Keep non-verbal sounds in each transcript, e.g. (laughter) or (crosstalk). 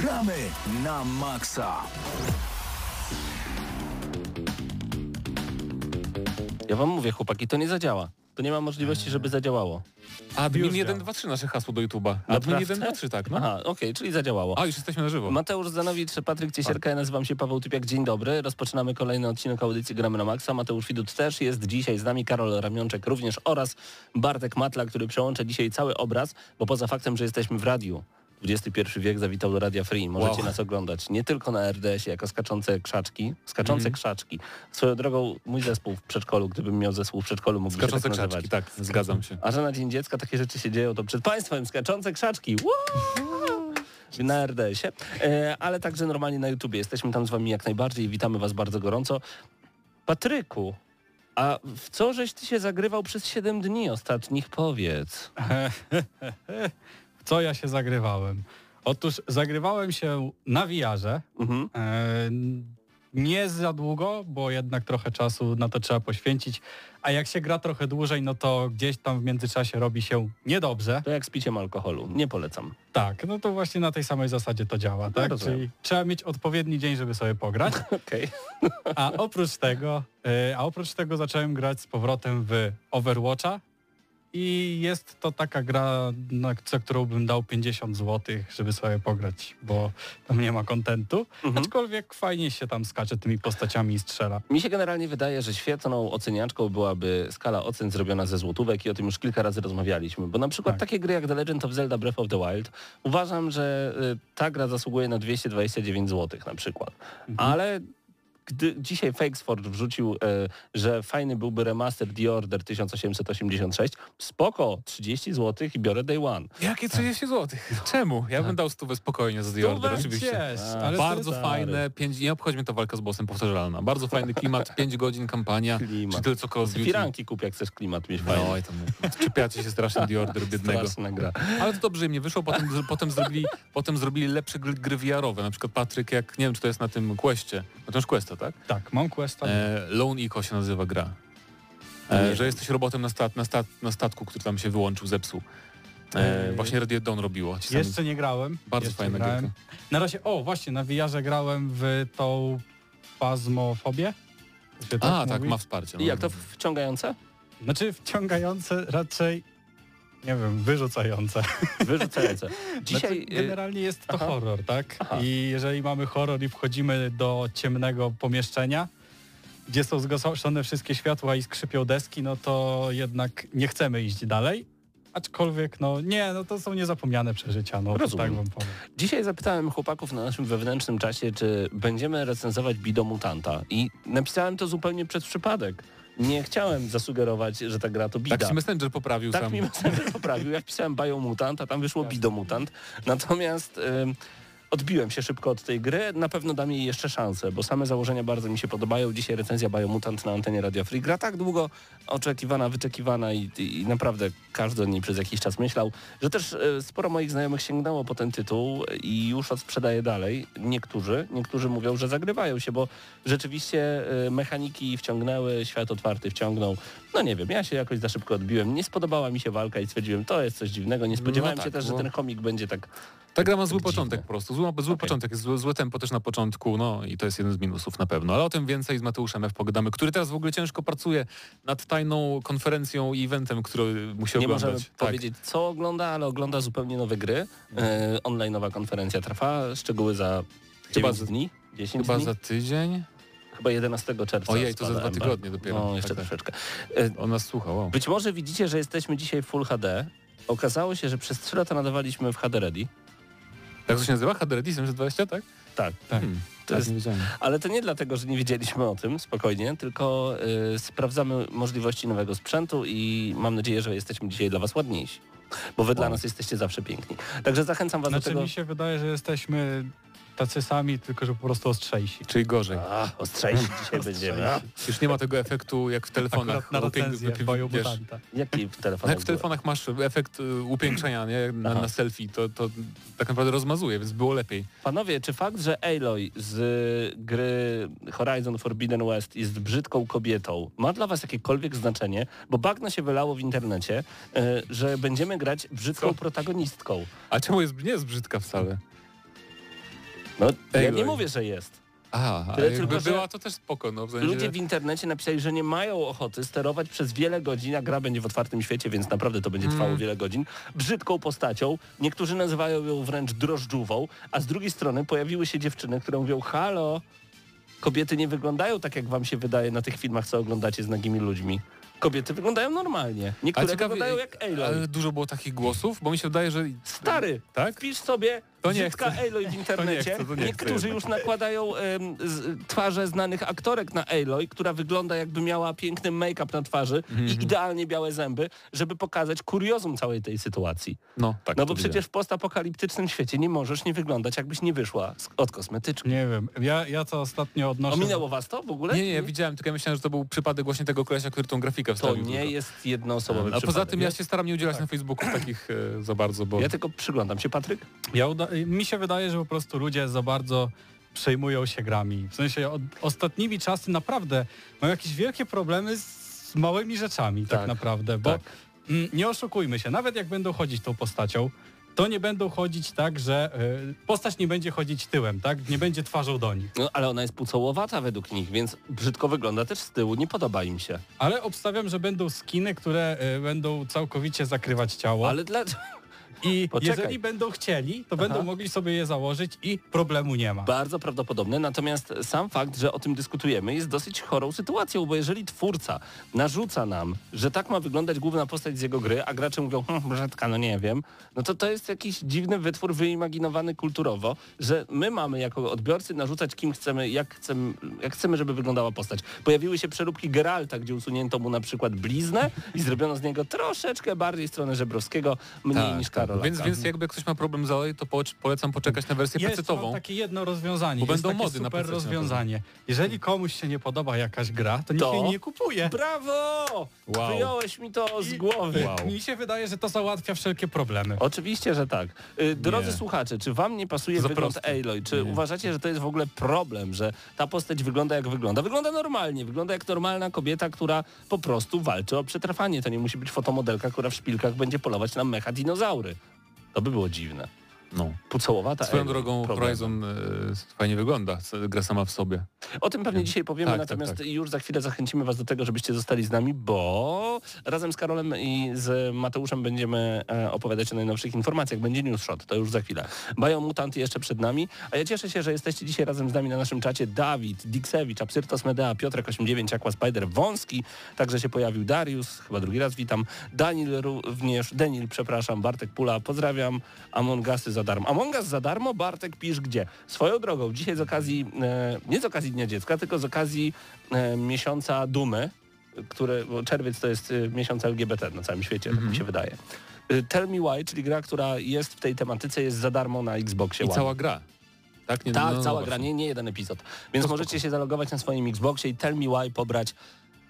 Gramy na maksa. Ja wam mówię, chłopaki, to nie zadziała. To nie ma możliwości, żeby zadziałało. Admin Już 1, działa. 2, 3 nasze hasło do YouTube'a. Admin Naprawdę? 1, 2, 3, tak, no. Aha, okej, czyli zadziałało. A, już jesteśmy na żywo. Mateusz Zanowicz, Patryk Ciesierka, ja nazywam się Paweł Typiak. Dzień dobry. Rozpoczynamy kolejny odcinek audycji Gramy na Maxa. Mateusz Widut też jest dzisiaj z nami, Karol Ramionczek również oraz Bartek Matla, który przełącza dzisiaj cały obraz, bo poza faktem, że jesteśmy w radiu, XXI wiek zawitał do Radia Free. Możecie Wow. nas oglądać nie tylko na RDS-ie jako skaczące krzaczki, skaczące Mhm. krzaczki. Swoją drogą mój zespół w przedszkolu, gdybym miał zespół w przedszolu, mógłby się Skaczące tak nazywać. krzaczki, tak, zgadzam się. A że na Dzień Dziecka takie rzeczy się dzieją, to przed Państwem skaczące krzaczki. Woo! Na RDS-ie, e, ale także normalnie na YouTubie. Jesteśmy tam z Wami jak najbardziej i witamy Was bardzo gorąco. Patryku, a w co żeś Ty się zagrywał przez 7 dni ostatnich, powiedz? (laughs) Co ja się zagrywałem? Otóż zagrywałem się na wiarze. Mhm. E, nie za długo, bo jednak trochę czasu na to trzeba poświęcić. A jak się gra trochę dłużej, no to gdzieś tam w międzyczasie robi się niedobrze. To jak z piciem alkoholu. Nie polecam. Tak, no to właśnie na tej samej zasadzie to działa, tak? rozumiem. Czyli trzeba mieć odpowiedni dzień, żeby sobie pograć. (laughs) Okej. A oprócz tego, e, a oprócz tego zacząłem grać z powrotem w Overwatcha i jest to taka gra, na, za którą bym dał 50 zł, żeby sobie pograć, bo tam nie ma kontentu, Mhm. aczkolwiek fajnie się tam skacze tymi postaciami i strzela. Mi się generalnie wydaje, że świetną oceniaczką byłaby skala ocen zrobiona ze złotówek i o tym już kilka razy rozmawialiśmy. Bo na przykład Tak. takie gry jak The Legend of Zelda Breath of the Wild uważam, że y, ta gra zasługuje na 229 zł na przykład. Ale gdy dzisiaj Fakesford wrzucił, e, że fajny byłby remaster The Order 1886, spoko, 30 zł i biorę Day One. Jakie 30 zł? Czemu? Ja bym dał stówę spokojnie za The Order, Stówę oczywiście. ale Bardzo fajne, pięć, nie obchodzi mnie to walka z bossem powtarzalna. Bardzo fajny klimat, (laughs) 5 godzin kampania, Klimat. czy tyle co Call of Duty. Firanki kup, jak chcesz klimat mieć fajny. No i tam czepiacie się strasznie The Order (laughs) biednego. Straszna gra. Ale to dobrze im nie wyszło, potem, potem, zrobili, potem zrobili lepsze gry, gry VR-owe. Na przykład Patryk, jak nie wiem czy to jest na tym Questie, no to już Questa, tak? Tak, mam questa. E, Lone Eco się nazywa gra. E, że jesteś robotem na, stat, na, stat, na statku, który tam się wyłączył, zepsuł. E, właśnie Radio Dawn robiło. Ci sami- Jeszcze nie grałem. Bardzo jeszcze fajna grałem. gierka. Na razie, o właśnie, na VR-ze grałem w tą fazmofobię. Się A, tak, mówi? ma wsparcie. I jak to wciągające? Znaczy wciągające raczej, nie wiem, wyrzucające. Wyrzucające. (laughs) Dzisiaj... Znaczy, generalnie jest to aha. horror, tak? Aha. I jeżeli mamy horror i wchodzimy do ciemnego pomieszczenia, gdzie są zgaszone wszystkie światła i skrzypią deski, no to jednak nie chcemy iść dalej. Aczkolwiek, no nie, no to są niezapomniane przeżycia, no to Rozumiem. tak wam powiem. Dzisiaj zapytałem chłopaków na naszym wewnętrznym czasie, czy będziemy recenzować Bidomutanta i napisałem to zupełnie przez przypadek. Nie chciałem zasugerować, że ta gra to bida. Tak się Messenger poprawił Tak sam. mi Messenger poprawił. Ja wpisałem Biomutant, a tam wyszło Bidomutant. Natomiast ym, odbiłem się szybko od tej gry. Na pewno dam jej jeszcze szansę, bo same założenia bardzo mi się podobają. Dzisiaj recenzja Biomutant na antenie Radio Free. Gra tak długo oczekiwana, wyczekiwana i, i, naprawdę każdy o niej przez jakiś czas myślał, że też e, sporo moich znajomych sięgnęło po ten tytuł i już odsprzedaje dalej. Niektórzy, niektórzy mówią, że zagrywają się, bo rzeczywiście e, mechaniki wciągnęły, świat otwarty wciągnął. No nie wiem, ja się jakoś za szybko odbiłem. Nie spodobała mi się walka i stwierdziłem, to jest coś dziwnego. Nie spodziewałem tak, się też, że bo- ten komik będzie tak... Ta gra ma zły początek po prostu. Zły, zły Okej. początek, złe, złe tempo też na początku, no i to jest jeden z minusów na pewno. Ale o tym więcej z Mateuszem F. pogadamy, który teraz w ogóle ciężko pracuje nad tajną konferencją i eventem, który musi Nie oglądać. możemy tak. powiedzieć, co ogląda, ale ogląda zupełnie nowe gry. E, online'owa konferencja trwa. Szczegóły za Chyba 9 za- dni, 10 Chyba dni. za tydzień? Chyba 11 czerwca. Ojej, to za dwa tygodnie dopiero. No, jeszcze Tak, tak. troszeczkę. E, On nas słuchał. o. Być może widzicie, że jesteśmy dzisiaj w Full HD. Okazało się, że przez 3 lata nadawaliśmy w HD Ready. Jak to się nazywa? HD Ready 720, tak? Tak. Tak. Hmm, To tak, jest-. Ale to nie dlatego, że nie wiedzieliśmy o tym, spokojnie, tylko y, sprawdzamy możliwości nowego sprzętu i mam nadzieję, że jesteśmy dzisiaj dla Was ładniejsi. Bo Wy dla O. nas jesteście zawsze piękni. Także zachęcam Was do Znaczy tego... mi się wydaje, że jesteśmy tacy sami, tylko że po prostu ostrzejsi. Czyli gorzej. A, ostrzejsi dzisiaj będziemy. A, Już nie ma tego efektu jak w telefonach. Akurat na recenzję jaki w no telefonie? jak w telefonach masz efekt y, upiększenia nie? Na, na selfie, to, to tak naprawdę rozmazuje, więc było lepiej. Panowie, czy fakt, że Aloy z gry Horizon Forbidden West jest brzydką kobietą, ma dla was jakiekolwiek znaczenie? Bo bagno się wylało w internecie, e, że będziemy grać brzydką Co? protagonistką. A czemu jest, nie jest brzydka wcale? No, ja nie mówię, że jest. A, Tyle jakby tylko, była to też spoko. No, w sensie, Ludzie w internecie napisali, że nie mają ochoty sterować przez wiele godzin, a gra będzie w otwartym świecie, więc naprawdę to będzie trwało Mm. wiele godzin, brzydką postacią. Niektórzy nazywają ją wręcz drożdżówą, a z drugiej strony pojawiły się dziewczyny, które mówią, halo, kobiety nie wyglądają tak, jak wam się wydaje na tych filmach, co oglądacie z nagimi ludźmi. Kobiety wyglądają normalnie. Niektóre ciekawe, wyglądają jak Aloy. ale dużo było takich głosów, bo mi się wydaje, że... Stary, Tak? wpisz sobie To nie brzydka chcę. Aloy w internecie. chcę, to nie Niektórzy chcę już nakładają em, z, twarze znanych aktorek na Aloy, która wygląda jakby miała piękny make-up na twarzy Mhm. i idealnie białe zęby, żeby pokazać kuriozum całej tej sytuacji. No, tak, no to bo przecież w postapokaliptycznym świecie nie możesz nie wyglądać, jakbyś nie wyszła z, od kosmetyczki. Nie wiem, ja, ja co ostatnio odnoszę... Ominęło was to w ogóle? Nie, nie, widziałem, tylko ja myślałem, że to był przypadek właśnie tego kolesia, który tą grafikę To wstawił. nie tylko. jest jednoosobowy A poza przypadek. tym ja się staram nie udzielać na Facebooku takich e, za bardzo, bo... Ja tylko przyglądam się, Patryk. Ja uda... Mi się wydaje, że po prostu ludzie za bardzo przejmują się grami. W sensie od ostatnimi czasy naprawdę mają jakieś wielkie problemy z małymi rzeczami tak, Tak, naprawdę, bo tak. mm, nie oszukujmy się, nawet jak będą chodzić tą postacią, to nie będą chodzić tak, że y, postać nie będzie chodzić tyłem, tak? Nie będzie twarzą do nich. No, ale ona jest pucołowata według nich, więc brzydko wygląda też z tyłu, nie podoba im się. Ale obstawiam, że będą skiny, które y, będą całkowicie zakrywać ciało. Ale dla... (laughs) I (laughs) Poczekaj. jeżeli będą chcieli, to Aha. będą mogli sobie je założyć i problemu nie ma. Bardzo prawdopodobne, natomiast sam fakt, że o tym dyskutujemy jest dosyć chorą sytuacją, bo jeżeli twórca narzuca nam, że tak ma wyglądać główna postać z jego gry, a gracze mówią, hm, brzydka, no nie wiem, no to to jest jakiś dziwny wytwór wyimaginowany kulturowo, że my mamy jako odbiorcy narzucać kim chcemy, jak chcemy, jak chcemy żeby wyglądała postać. Pojawiły się przeróbki Geralta, gdzie usunięto mu na przykład bliznę i zrobiono z niego troszeczkę bardziej stronę Żebrowskiego, mniej Tak, niż tak. Karola. Więc, więc jakby ktoś ma problem z Alej, to po, polecam poczekać na wersję Jest pecetową. mam takie jedno rozwiązanie, Bo jest będą takie mody na super PC na pewno. rozwiązanie. Jeżeli komuś się nie podoba jakaś gra, to niech To? jej nie kupuje. Brawo! Wow. Wyjąłeś mi to z I- głowy. Wow. Mi się wydaje, że to załatwia wszelkie problemy. Oczywiście, że tak. Y, Drodzy Nie. słuchacze, czy wam nie pasuje Za wygląd proste. Aloy? Czy Nie. uważacie, że to jest w ogóle problem, że ta postać wygląda jak wygląda? Wygląda normalnie, wygląda jak normalna kobieta, która po prostu walczy o przetrwanie. To nie musi być fotomodelka, która w szpilkach będzie polować na mecha dinozaury. To by było dziwne. No. Pucołowata Swoją drogą Problem. Horizon e, fajnie wygląda, gra sama w sobie. O tym pewnie dzisiaj powiemy, Tak, tak, natomiast tak. już za chwilę zachęcimy Was do tego, żebyście zostali z nami, bo razem z Karolem i z Mateuszem będziemy e, opowiadać o najnowszych informacjach. Będzie news shot, to już za chwilę. Biomutant jeszcze przed nami, a ja cieszę się, że jesteście dzisiaj razem z nami na naszym czacie. Dawid, Diksewicz, Absyrtos Medea, Piotrek 89, Aqua Spider, Wąski, także się pojawił Darius, chyba drugi raz witam, Daniel również, Denil, przepraszam, Bartek Pula, pozdrawiam, Among Usy za darmo. Among Us za darmo, Bartek pisz gdzie? Swoją drogą, dzisiaj z okazji, e, nie z okazji Dnia Dziecka, tylko z okazji e, miesiąca Dumy, które, bo czerwiec to jest e, miesiąc LGBT na całym świecie, tak mi się wydaje. Tell Me Why, czyli gra, która jest w tej tematyce, jest za darmo na Xboxie I One. cała gra. Tak, nie, Tak, no, no, cała właśnie. gra, nie, nie jeden epizod. Więc To możecie się zalogować na swoim Xboxie i Tell Me Why pobrać.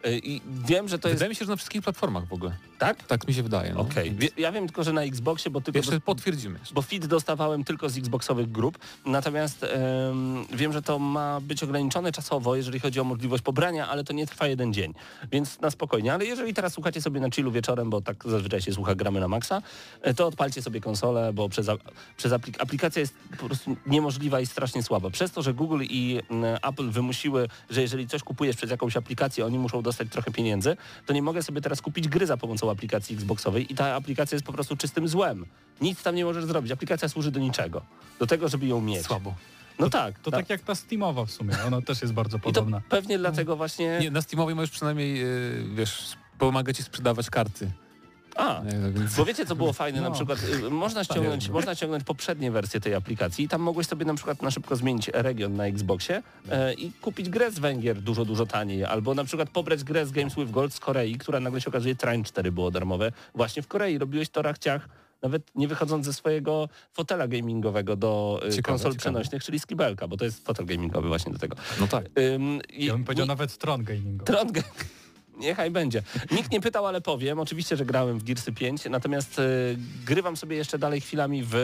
E, I wiem, że to jest... Wydaje mi się, że na wszystkich platformach w ogóle. Tak? Tak mi się wydaje. No. Okej. Wie- Ja wiem tylko, że na Xboxie, bo tylko... Jeszcze potwierdzimy. bo fit dostawałem tylko z Xboxowych grup, natomiast em, wiem, że to ma być ograniczone czasowo, jeżeli chodzi o możliwość pobrania, ale to nie trwa jeden dzień, więc na spokojnie. Ale jeżeli teraz słuchacie sobie na chillu wieczorem, bo tak zazwyczaj się słucha gramy na maksa, e, to odpalcie sobie konsolę, bo przez, przez aplik aplikacja jest po prostu niemożliwa i strasznie słaba. Przez to, że Google i Apple wymusiły, że jeżeli coś kupujesz przez jakąś aplikację, oni muszą dostać trochę pieniędzy, to nie mogę sobie teraz kupić gry za pomocą aplikacji Xboxowej i ta aplikacja jest po prostu czystym złem. Nic tam nie możesz zrobić. Aplikacja służy do niczego. Do tego, żeby ją mieć. Słabo. No tak. To tak jak ta Steamowa w sumie, (laughs) ona też jest bardzo I to podobna. pewnie dlatego właśnie... Nie, na Steamowej możesz przynajmniej, e, wiesz, pomaga ci sprzedawać karty. A, E, więc... Bo wiecie, co było fajne? Na No. przykład y, można ściągnąć, można ściągnąć poprzednie wersje tej aplikacji i tam mogłeś sobie na przykład na szybko zmienić region na Xboxie e, i kupić grę z Węgier dużo, dużo taniej. Albo na przykład pobrać grę z Games with Gold z Korei, która nagle się okazuje Train 4 było darmowe właśnie w Korei. Robiłeś to rachciach nawet nie wychodząc ze swojego fotela gamingowego do y, Ciekawe, konsol ciekawe. przenośnych, czyli z kibelka, bo to jest fotel gamingowy właśnie do tego. No tak. Ym, i- Ja bym powiedział nie- nawet Tron Gamingowy. Tron Ga- (laughs) Niechaj będzie. Nikt nie pytał, ale powiem. Oczywiście, że grałem w Gearsy 5, natomiast y, grywam sobie jeszcze dalej chwilami w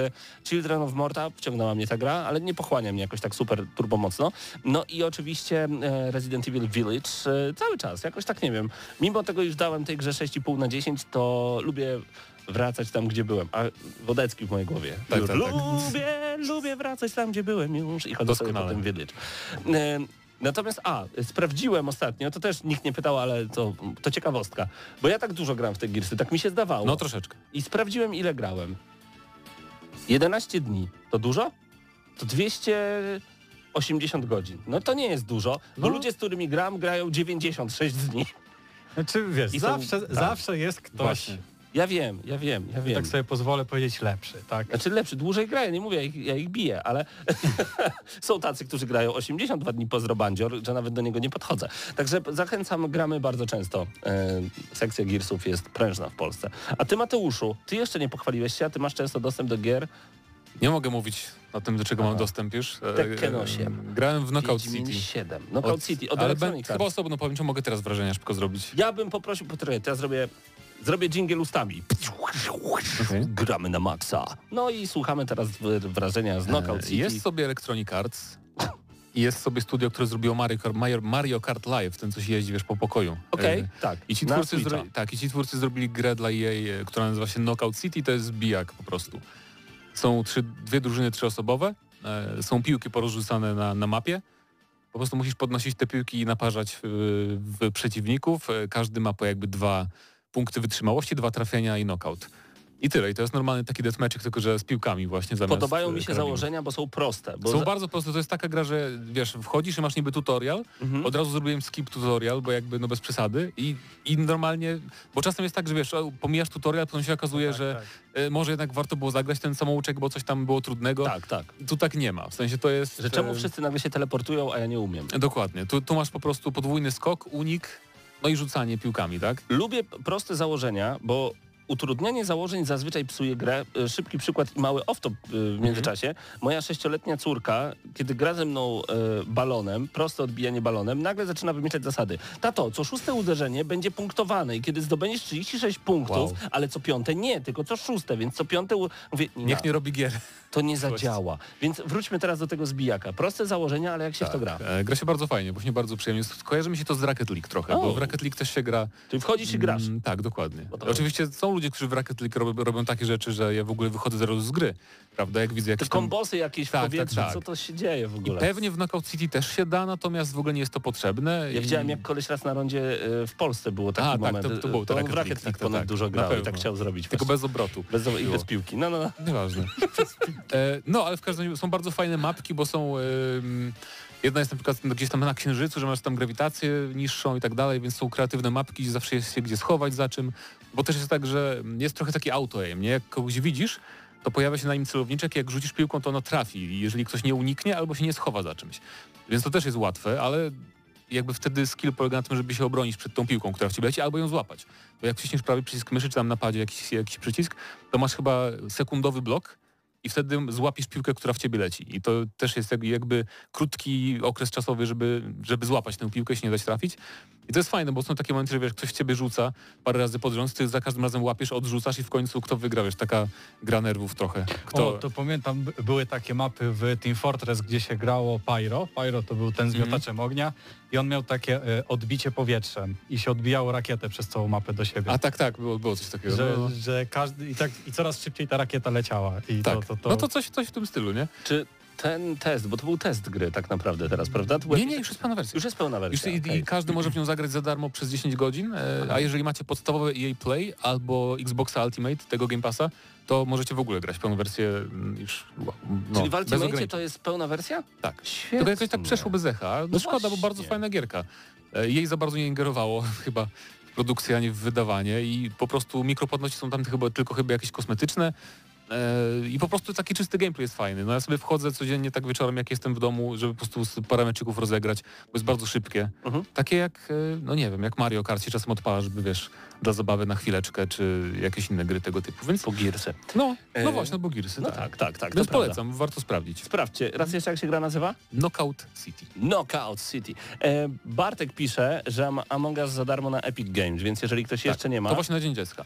Children of Morta. Wciągnęła mnie ta gra, ale nie pochłania mnie jakoś tak super turbo mocno. No i oczywiście e, Resident Evil Village e, cały czas. Jakoś tak nie wiem. Mimo tego, już dałem tej grze 6,5 na 10, to lubię wracać tam, gdzie byłem. A Wodecki w mojej głowie. Tak, tak, tak. Lubię, lubię wracać tam, gdzie byłem już i chodzę sobie po Doskonale. tym Village. Natomiast, a, sprawdziłem ostatnio, to też nikt nie pytał, ale to, to ciekawostka, bo ja tak dużo gram w te Gearsy, tak mi się zdawało. No troszeczkę. I sprawdziłem, ile grałem. 11 dni. To dużo? To 280 godzin. No to nie jest dużo, bo No. ludzie, z którymi gram, grają 96 dni. Znaczy wiesz, I są- zawsze, tak. zawsze jest ktoś, Właśnie. Ja wiem, ja wiem, ja wiem. tak sobie pozwolę powiedzieć, lepszy, tak? Znaczy lepszy, dłużej grają, nie mówię, ja ich, ja ich biję, ale (laughs) są tacy, którzy grają 82 dni po Zrobandzior, że nawet do niego nie podchodzę. Także zachęcam, gramy bardzo często. E, sekcja Gearsów jest prężna w Polsce. A ty Mateuszu, ty jeszcze nie pochwaliłeś się, a ty masz często dostęp do gier Nie mogę mówić o tym, do czego Aha. mam dostęp już. E, Tekken e, 8. Grałem w Knockout Wiedźmin City. 7. Knockout Od- City, od ale ben, chyba osobno powiem, czy mogę teraz wrażenia szybko zrobić. Ja bym poprosił, to ja zrobię, zrobię dżingiel ustami. Okej. Gramy na maksa. No i słuchamy teraz wrażenia z Knockout E, City. Jest sobie Electronic Arts i jest sobie studio, które zrobiło Mario, Kart- Mario, Kart Live, ten co się jeździ wiesz, po pokoju. Okej, E, tak. I ci, twórcy tak, I ci twórcy zrobili grę dla EA, e, która nazywa się Knockout City, to jest bijak po prostu. Są trzy, dwie drużyny trzyosobowe, e, są piłki porozrzucane na, na mapie. Po prostu musisz podnosić te piłki i naparzać w, w przeciwników. Każdy ma po jakby dwa punkty wytrzymałości, dwa trafienia i knockout. I tyle. I to jest normalny taki deathmatch, tylko że z piłkami właśnie zamiast Podobają e, mi się karabinu. założenia, bo są proste. Bo Są za- bardzo proste. To jest taka gra, że wiesz, wchodzisz i masz niby tutorial, Mhm. od razu zrobiłem skip tutorial, bo jakby no bez przesady i, i normalnie, bo czasem jest tak, że wiesz, pomijasz tutorial, potem się okazuje, Tak, że tak. e, może jednak warto było zagrać ten samouczek, bo coś tam było trudnego. Tak, tak. Tu tak nie ma. W sensie to jest... Że czemu e, wszyscy nagle się teleportują, a ja nie umiem. Dokładnie. Tu, tu masz po prostu podwójny skok, unik, no i rzucanie piłkami, tak? Lubię proste założenia, bo utrudnianie założeń zazwyczaj psuje grę. E, Szybki przykład i mały off-top e, w międzyczasie. Moja sześcioletnia córka, kiedy gra ze mną e, balonem, proste odbijanie balonem, nagle zaczyna wymyślać zasady. Tato, co szóste uderzenie będzie punktowane i kiedy zdobędziesz 36 punktów, Wow. ale co piąte nie, tylko co szóste, więc co piąte... Mówię, Niech nie robi gier. To nie zadziała. Więc wróćmy teraz do tego zbijaka. Proste założenia, ale jak się w to gra? E, Gra się bardzo fajnie, właśnie bardzo przyjemnie. Kojarzy mi się to z Rocket League trochę, O. bo w Rocket League też się gra... Czyli wchodzisz i grasz. Mm, tak, dokładnie. Oczywiście są ludzie, którzy w Rocket League robią, robią takie rzeczy, że ja w ogóle wychodzę zaraz z gry, prawda? Jak widzę Te jakieś tam... kombosy jakieś w Tak, tak, powietrzu, tak. co to się dzieje w I ogóle? pewnie w Knockout City też się da, natomiast w ogóle nie jest to potrzebne. Ja i... widziałem, jak koleś raz na rondzie y, w Polsce było taki A, tak, moment. to- to był to on Rocket League, tak, tak, ponad tak. dużo grał i tak chciał zrobić. Tylko właśnie. bez obrotu. bez, I było. bez piłki. No, no, no. Nieważne. (laughs) e, no, ale w każdym razie są bardzo fajne mapki, bo są... Jedna jest na przykład gdzieś tam na Księżycu, że masz tam grawitację niższą i tak dalej, więc są kreatywne mapki, gdzie zawsze jest się gdzie schować za czym. Bo też jest tak, że jest trochę taki auto-aim, nie? Jak kogoś widzisz, to pojawia się na nim celowniczek, jak rzucisz piłką, to ono trafi. Jeżeli ktoś nie uniknie albo się nie schowa za czymś. Więc to też jest łatwe, ale jakby wtedy skill polega na tym, żeby się obronić przed tą piłką, która w ciebie leci, albo ją złapać. Bo jak wciśniesz prawy przycisk myszy, czy tam napadzie jakiś, jakiś przycisk, to masz chyba sekundowy blok i wtedy złapisz piłkę, która w ciebie leci. I to też jest jakby, krótki okres czasowy, żeby, żeby złapać tę piłkę się nie dać trafić. I to jest fajne, bo są takie momenty, że wiesz, ktoś w ciebie rzuca parę razy pod rząd, ty za każdym razem łapiesz, odrzucasz i w końcu kto wygra, wiesz, taka gra nerwów trochę. Kto... O, to pamiętam, by- były takie mapy w Team Fortress, gdzie się grało Pyro. Pyro to był ten z Mhm. miotaczem ognia i on miał takie e, odbicie powietrzem i się odbijało rakietę przez całą mapę do siebie. A tak, tak, było, było coś takiego. że, no. że każdy i, tak, i coraz szybciej ta rakieta leciała. I Tak. to, to, to, No to coś, coś w tym stylu, nie? Czy ten test, bo to był test gry tak naprawdę teraz, prawda? To Nie, nie, już jest pełna wersja. Już jest pełna Już wersja. i, okej. I każdy może w nią zagrać za darmo przez 10 godzin, e, a jeżeli macie podstawowe EA Play albo Xboxa Ultimate, tego Game Passa, to możecie w ogóle grać pełną wersję mm, już no, Czyli w Ultimate to jest pełna wersja? Tak. Świetnie. Tylko jakoś tak przeszło bez echa. No, No szkoda, bo bardzo fajna gierka. E, Jej za bardzo nie ingerowało (laughs) chyba w produkcję, a nie w wydawanie i po prostu mikropłatności są tam chyba, tylko chyba jakieś kosmetyczne i po prostu taki czysty gameplay jest fajny. No ja sobie wchodzę codziennie tak wieczorem, jak jestem w domu, żeby po prostu z parę meczyków rozegrać, bo jest bardzo szybkie. Mhm. Takie jak, e, no nie wiem, jak Mario Kart się czasem odpala, żeby wiesz, dla zabawy na chwileczkę, czy jakieś inne gry tego typu. Więc Po Gearsy. no, E, no właśnie, bo Gearsy, No tak. tak, tak, tak. Więc to prawda. polecam, warto sprawdzić. Sprawdźcie. Raz jeszcze jak się gra nazywa? Knockout City. Knockout City. E, Bartek pisze, że Among Us za darmo na Epic Games, więc jeżeli ktoś jeszcze nie ma... Tak, To właśnie na Dzień Dziecka.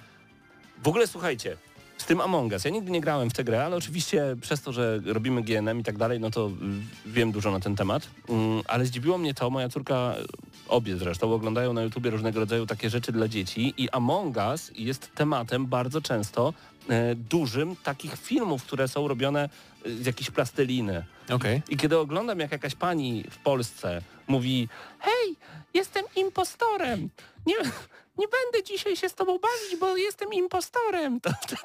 W ogóle słuchajcie, z tym Among Us, ja nigdy nie grałem w tę grę, ale oczywiście przez to, że robimy GNM i tak dalej, no to y, wiem dużo na ten temat. Mm, ale zdziwiło mnie to, moja córka obie zresztą, oglądają na YouTubie różnego rodzaju takie rzeczy dla dzieci i Among Us jest tematem bardzo często e, dużym takich filmów, które są robione e, z jakiejś plasteliny. Okej. I kiedy oglądam, jak jakaś pani w Polsce mówi hej, jestem impostorem, nie, nie będę dzisiaj się z tobą bawić, bo jestem impostorem. To, to,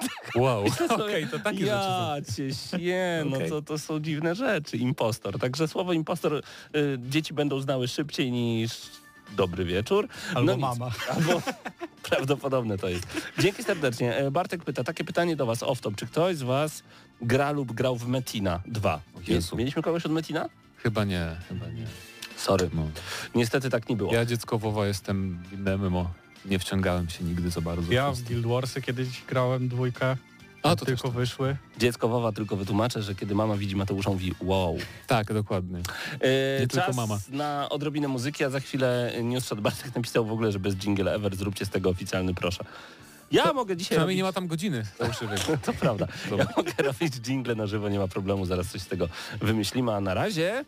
Wow, to, okej, to takie rzeczy są. ja cię śnie, no Okej. to, to są dziwne rzeczy, impostor. Także słowo impostor y, dzieci będą znały szybciej niż dobry wieczór. Albo No nic. mama. (laughs) Albo prawdopodobne to jest. Dzięki serdecznie. E, Bartek pyta, takie pytanie do was off-top. Czy ktoś z was gra lub grał w Metina 2? Jezu. Mieliśmy kogoś od Metina? Chyba nie, chyba nie. Sorry. No. Niestety tak nie było. Ja dziecko WoWa jestem inne MMO. Nie wciągałem się nigdy za bardzo. Ja w. Guild Warsy kiedyś grałem dwójkę. A, to tylko to. wyszły. Dziecko Wowa tylko wytłumaczę, że kiedy mama widzi Mateusza, mówi wow. Tak, dokładnie. E, Nie czas tylko mama. na odrobinę muzyki, a za chwilę Newsshot Bartek napisał w ogóle, że bez jingle ever zróbcie z tego oficjalny, proszę. Ja mogę dzisiaj Przynajmniej robić... nie ma tam godziny. (laughs) To prawda. Dobra. Ja mogę robić jingle na żywo, nie ma problemu, zaraz coś z tego wymyślimy, a na razie...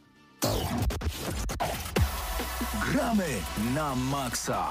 Gramy na maksa.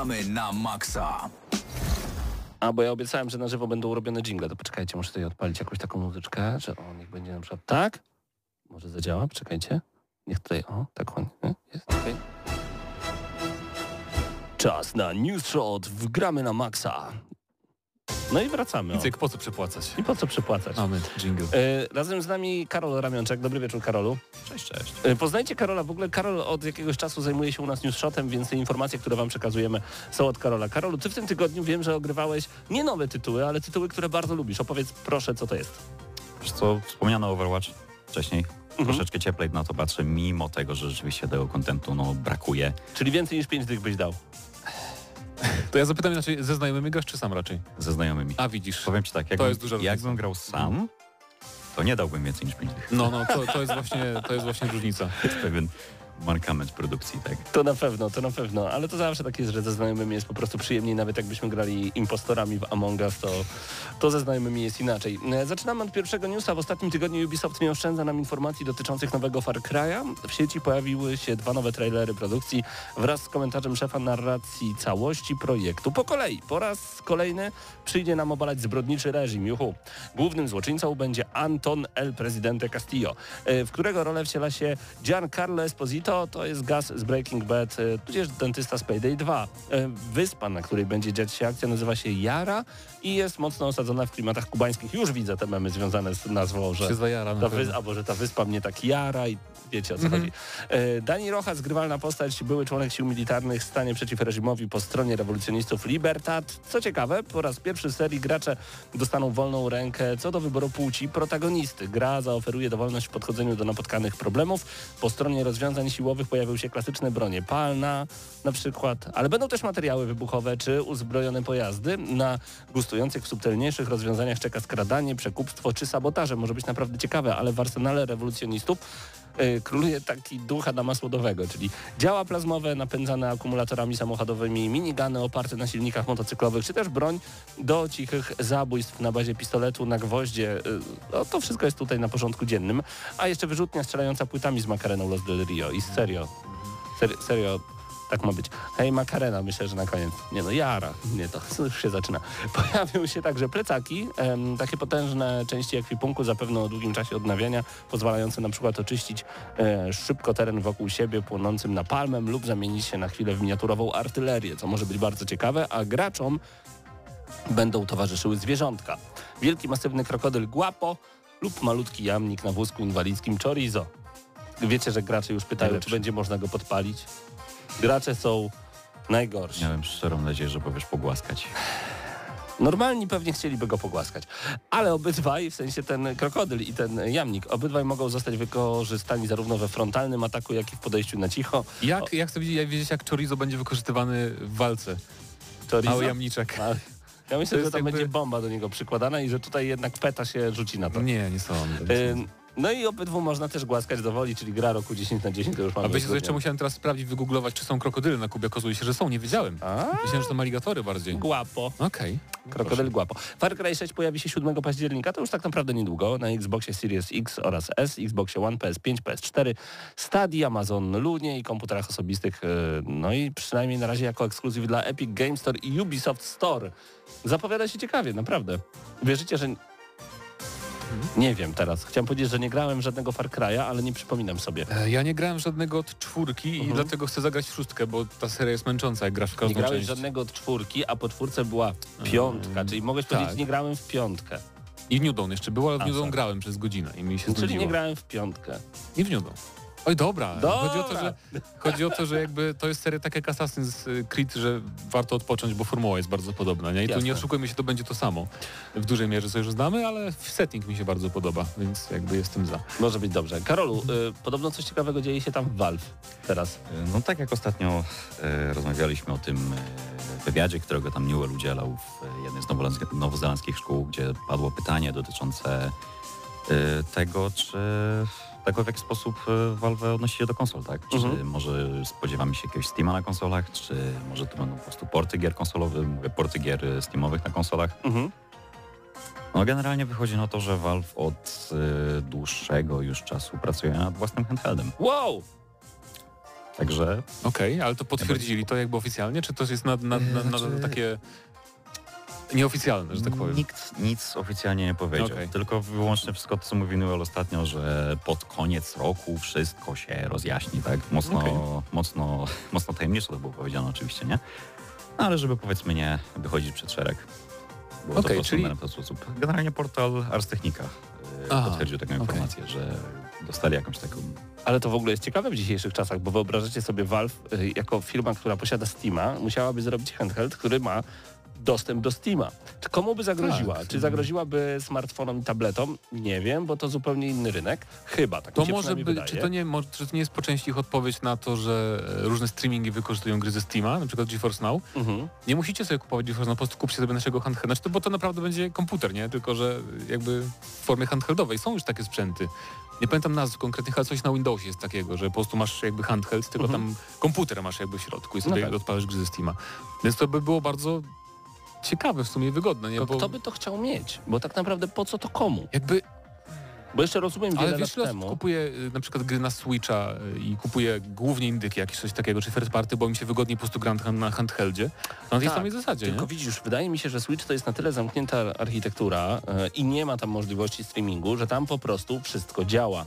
Gramy na maksa. A, bo ja obiecałem, że na żywo będą robione jingle, to poczekajcie, muszę tutaj odpalić jakąś taką muzyczkę, że o, niech będzie na przykład tak. Może zadziała, poczekajcie. Niech tutaj, o, tak on, jest, okej. Czas na News Shot w Gramy na Maxa. No i wracamy. Icek, po co przepłacać? I po co przepłacać? Mamy jingle. E, razem z nami Karol Ramionczek. Dobry wieczór, Karolu. Cześć, cześć. E, Poznajcie Karola. W ogóle Karol od jakiegoś czasu zajmuje się u nas newsshotem, więc te informacje, które wam przekazujemy są od Karola. Karolu, ty w tym tygodniu wiem, że ogrywałeś nie nowe tytuły, ale tytuły, które bardzo lubisz. Opowiedz proszę, co to jest. Wiesz co, wspomniano Overwatch wcześniej. Mhm. Troszeczkę cieplej na to patrzę, mimo tego, że rzeczywiście tego kontentu no, brakuje Czyli więcej niż 5 dych byś dał. To ja zapytam inaczej, ze znajomymi grasz czy sam raczej? ze znajomymi. A widzisz. Powiem ci tak, To jakbym, jest duża różnica. jakbym grał sam, to nie dałbym więcej niż 5 dych. No, no, to, to, jest właśnie, to jest właśnie różnica. (laughs) jest pewien mankament produkcji, tak. To na pewno, to na pewno, ale to zawsze tak jest, że ze znajomymi jest po prostu przyjemniej, nawet jakbyśmy grali impostorami w Among Us, to, to ze znajomymi jest inaczej. E, Zaczynamy od pierwszego newsa. W ostatnim tygodniu Ubisoft nie oszczędza nam informacji dotyczących nowego Far Cry'a. W sieci pojawiły się dwa nowe trailery produkcji wraz z komentarzem szefa narracji całości projektu. Po kolei, po raz kolejny przyjdzie nam obalać zbrodniczy reżim. Juhu. Głównym złoczyńcą będzie Anton El Presidente Castillo, e, w którego rolę wciela się Giancarlo Esposito, to jest gaz z Breaking Bad, e, tudzież dentysta z Payday 2. E, Wyspa, na której będzie dziać się akcja, nazywa się Jara i jest mocno osadzona w klimatach kubańskich. Już widzę te memy związane z nazwą, że ta pewno. wys- albo że ta wyspa mnie tak jara i wiecie o co Mhm. chodzi. E, Dani Rojas, grywalna postać, były członek sił militarnych, stanie przeciw reżimowi po stronie rewolucjonistów Libertad. Co ciekawe, po raz pierwszy w serii gracze dostaną wolną rękę co do wyboru płci protagonisty. Gra zaoferuje dowolność w podchodzeniu do napotkanych problemów. Po stronie rozwiązań siłowych pojawią się klasyczne bronie palna na przykład, ale będą też materiały wybuchowe czy uzbrojone pojazdy. Na gustujących w subtelniejszych rozwiązaniach czeka skradanie, przekupstwo czy sabotaże. Może być naprawdę ciekawe, ale w arsenale rewolucjonistów króluje taki duch Adama Słodowego, czyli działa plazmowe napędzane akumulatorami samochodowymi, minigany oparte na silnikach motocyklowych, czy też broń do cichych zabójstw na bazie pistoletu na gwoździe. Y, No, to wszystko jest tutaj na porządku dziennym. A jeszcze wyrzutnia strzelająca płytami z makareną Los del Rio. I serio, serio tak ma być. Hej Makarena, myślę, że na koniec. Nie no, Jara. Nie, to (laughs) już się zaczyna. (laughs) Pojawią się także plecaki, em, takie potężne części ekwipunku, zapewne o długim czasie odnawiania, pozwalające na przykład oczyścić e, szybko teren wokół siebie płonącym napalmem lub zamienić się na chwilę w miniaturową artylerię, co może być bardzo ciekawe, a graczom będą towarzyszyły zwierzątka. Wielki, masywny krokodyl Guapo lub malutki jamnik na wózku inwalidzkim Chorizo. Wiecie, że gracze już pytają, Najlepszy. czy będzie można go podpalić? Gracze są najgorsi. Miałem szczerą nadzieję, że powiesz pogłaskać. Normalni pewnie chcieliby go pogłaskać, ale obydwaj, w sensie ten krokodyl i ten jamnik, obydwaj mogą zostać wykorzystani zarówno we frontalnym ataku, jak i w podejściu na cicho. Jak, jak chcę wiedzieć, jak wiedzieć, jak chorizo będzie wykorzystywany w walce? Chorizo? Mały jamniczek. A, Ja myślę, że jest tam jakby- będzie bomba do niego przykładana i że tutaj jednak peta się rzuci na to. Nie, nie sądzę. nie sądzę. No i obydwu można też głaskać do woli, czyli gra roku 10 na 10 to już mamy. A wiecie co, jeszcze musiałem teraz sprawdzić, wygooglować, czy są krokodyle na Kubie. Okazuje się, że są, nie wiedziałem. A, Myślałem, że to są aligatory bardziej. Guapo. Okej. Krokodyl Guapo. Far Cry 6 pojawi się 7 października, to już tak naprawdę niedługo, na Xboxie Series X oraz S, Xboxie One, PS5, PS4, Stadia, Amazon Lunie i komputerach osobistych, yy, no i przynajmniej na razie jako ekskluzyw dla Epic Game Store i Ubisoft Store. Zapowiada się ciekawie, naprawdę. Wierzycie, że... Nie wiem teraz. Chciałem powiedzieć, że nie grałem żadnego Far Cry'a, ale nie przypominam sobie. E, Ja nie grałem żadnego od czwórki i Mhm. dlatego chcę zagrać w szóstkę, bo ta seria jest męcząca, jak grasz w Nie każdą grałeś część. żadnego od czwórki, a po czwórce była piątka, czyli mogłeś tak. powiedzieć, nie grałem w piątkę. I w New Dawn jeszcze było, ale w A, New Dawn sorry. grałem przez godzinę i mi się Czyli znudziło. nie grałem w piątkę. I w New Dawn. Oj, dobra. Dobra. Chodzi o, to, że, chodzi o to, że jakby to jest seria tak jak Assassin's Creed, że warto odpocząć, bo formuła jest bardzo podobna. Nie? I tu Jasne. nie oszukujmy się, to będzie to samo. W dużej mierze sobie już znamy, ale setting mi się bardzo podoba, więc jakby jestem za. Może być dobrze. Karolu, y, podobno coś ciekawego dzieje się tam w Valve teraz. No tak jak ostatnio e, rozmawialiśmy o tym e, wywiadzie, którego tam Newell udzielał w e, jednej z nowozelandzkich- szkół, gdzie padło pytanie dotyczące e, tego, czy tego w jaki sposób e, Valve odnosi się do konsol, tak? Czy Mhm. może spodziewamy się jakiegoś Steama na konsolach, czy może to będą po prostu porty gier konsolowych, mówię porty gier e, Steamowych na konsolach. Mhm. No generalnie wychodzi na to, że Valve od e, dłuższego już czasu pracuje nad własnym handheldem. Wow! Także Okej, ale to potwierdzili to jakby oficjalnie, czy to jest na, na, na, na, Znaczy- takie nieoficjalne, że tak powiem? Nikt nic oficjalnie nie powiedział. Okej. Tylko wyłącznie wszystko to, co mówił Newell ostatnio, że pod koniec roku wszystko się rozjaśni, tak? Mocno, Okej. mocno, mocno tajemniczo to było powiedziane oczywiście, nie? No, ale żeby powiedzmy nie wychodzić przed szereg. Było Okej, to czyli- w ten sposób. Generalnie portal Ars Technica e, Aha, potwierdził taką okej. informację, że dostali jakąś taką... Ale to w ogóle jest ciekawe w dzisiejszych czasach, bo wyobrażacie sobie Valve y, jako firma, która posiada Steama, musiałaby zrobić handheld, który ma dostęp do Steama. Komu by zagroziła? Tak. Czy zagroziłaby smartfonom i tabletom? Nie wiem, bo to zupełnie inny rynek. Chyba, tak To mi się może być, wydaje. czy to, nie, może, czy to nie jest po części ich odpowiedź na to, że e, różne streamingi wykorzystują gry ze Steama, na przykład GeForce Now? Mhm. Nie musicie sobie kupować GeForce Now, po prostu kupcie sobie naszego handhelda, znaczy bo to naprawdę będzie komputer, nie? Tylko, że jakby w formie handheldowej są już takie sprzęty. Nie pamiętam nazw konkretnych, ale coś na Windowsie jest takiego, że po prostu masz jakby handheld, tylko Mhm. tam komputer masz jakby w środku i sobie No tak. odpalasz gry ze Steama. Więc to by było bardzo ciekawe w sumie wygodne, nie? To Bo kto by to chciał mieć? Bo tak naprawdę po co to komu? jakby Bo jeszcze rozumiem wiele Ale lat wiesz, osób temu. kupuje y, na przykład gry na Switcha y, i kupuje głównie indyki, jakieś coś takiego, czy first party, bo im się wygodniej po prostu gra na- handheldzie. No na tej Tak, samej zasadzie, Tylko nie? widzisz, wydaje mi się, że Switch to jest na tyle zamknięta architektura e, i nie ma tam możliwości streamingu, że tam po prostu wszystko działa.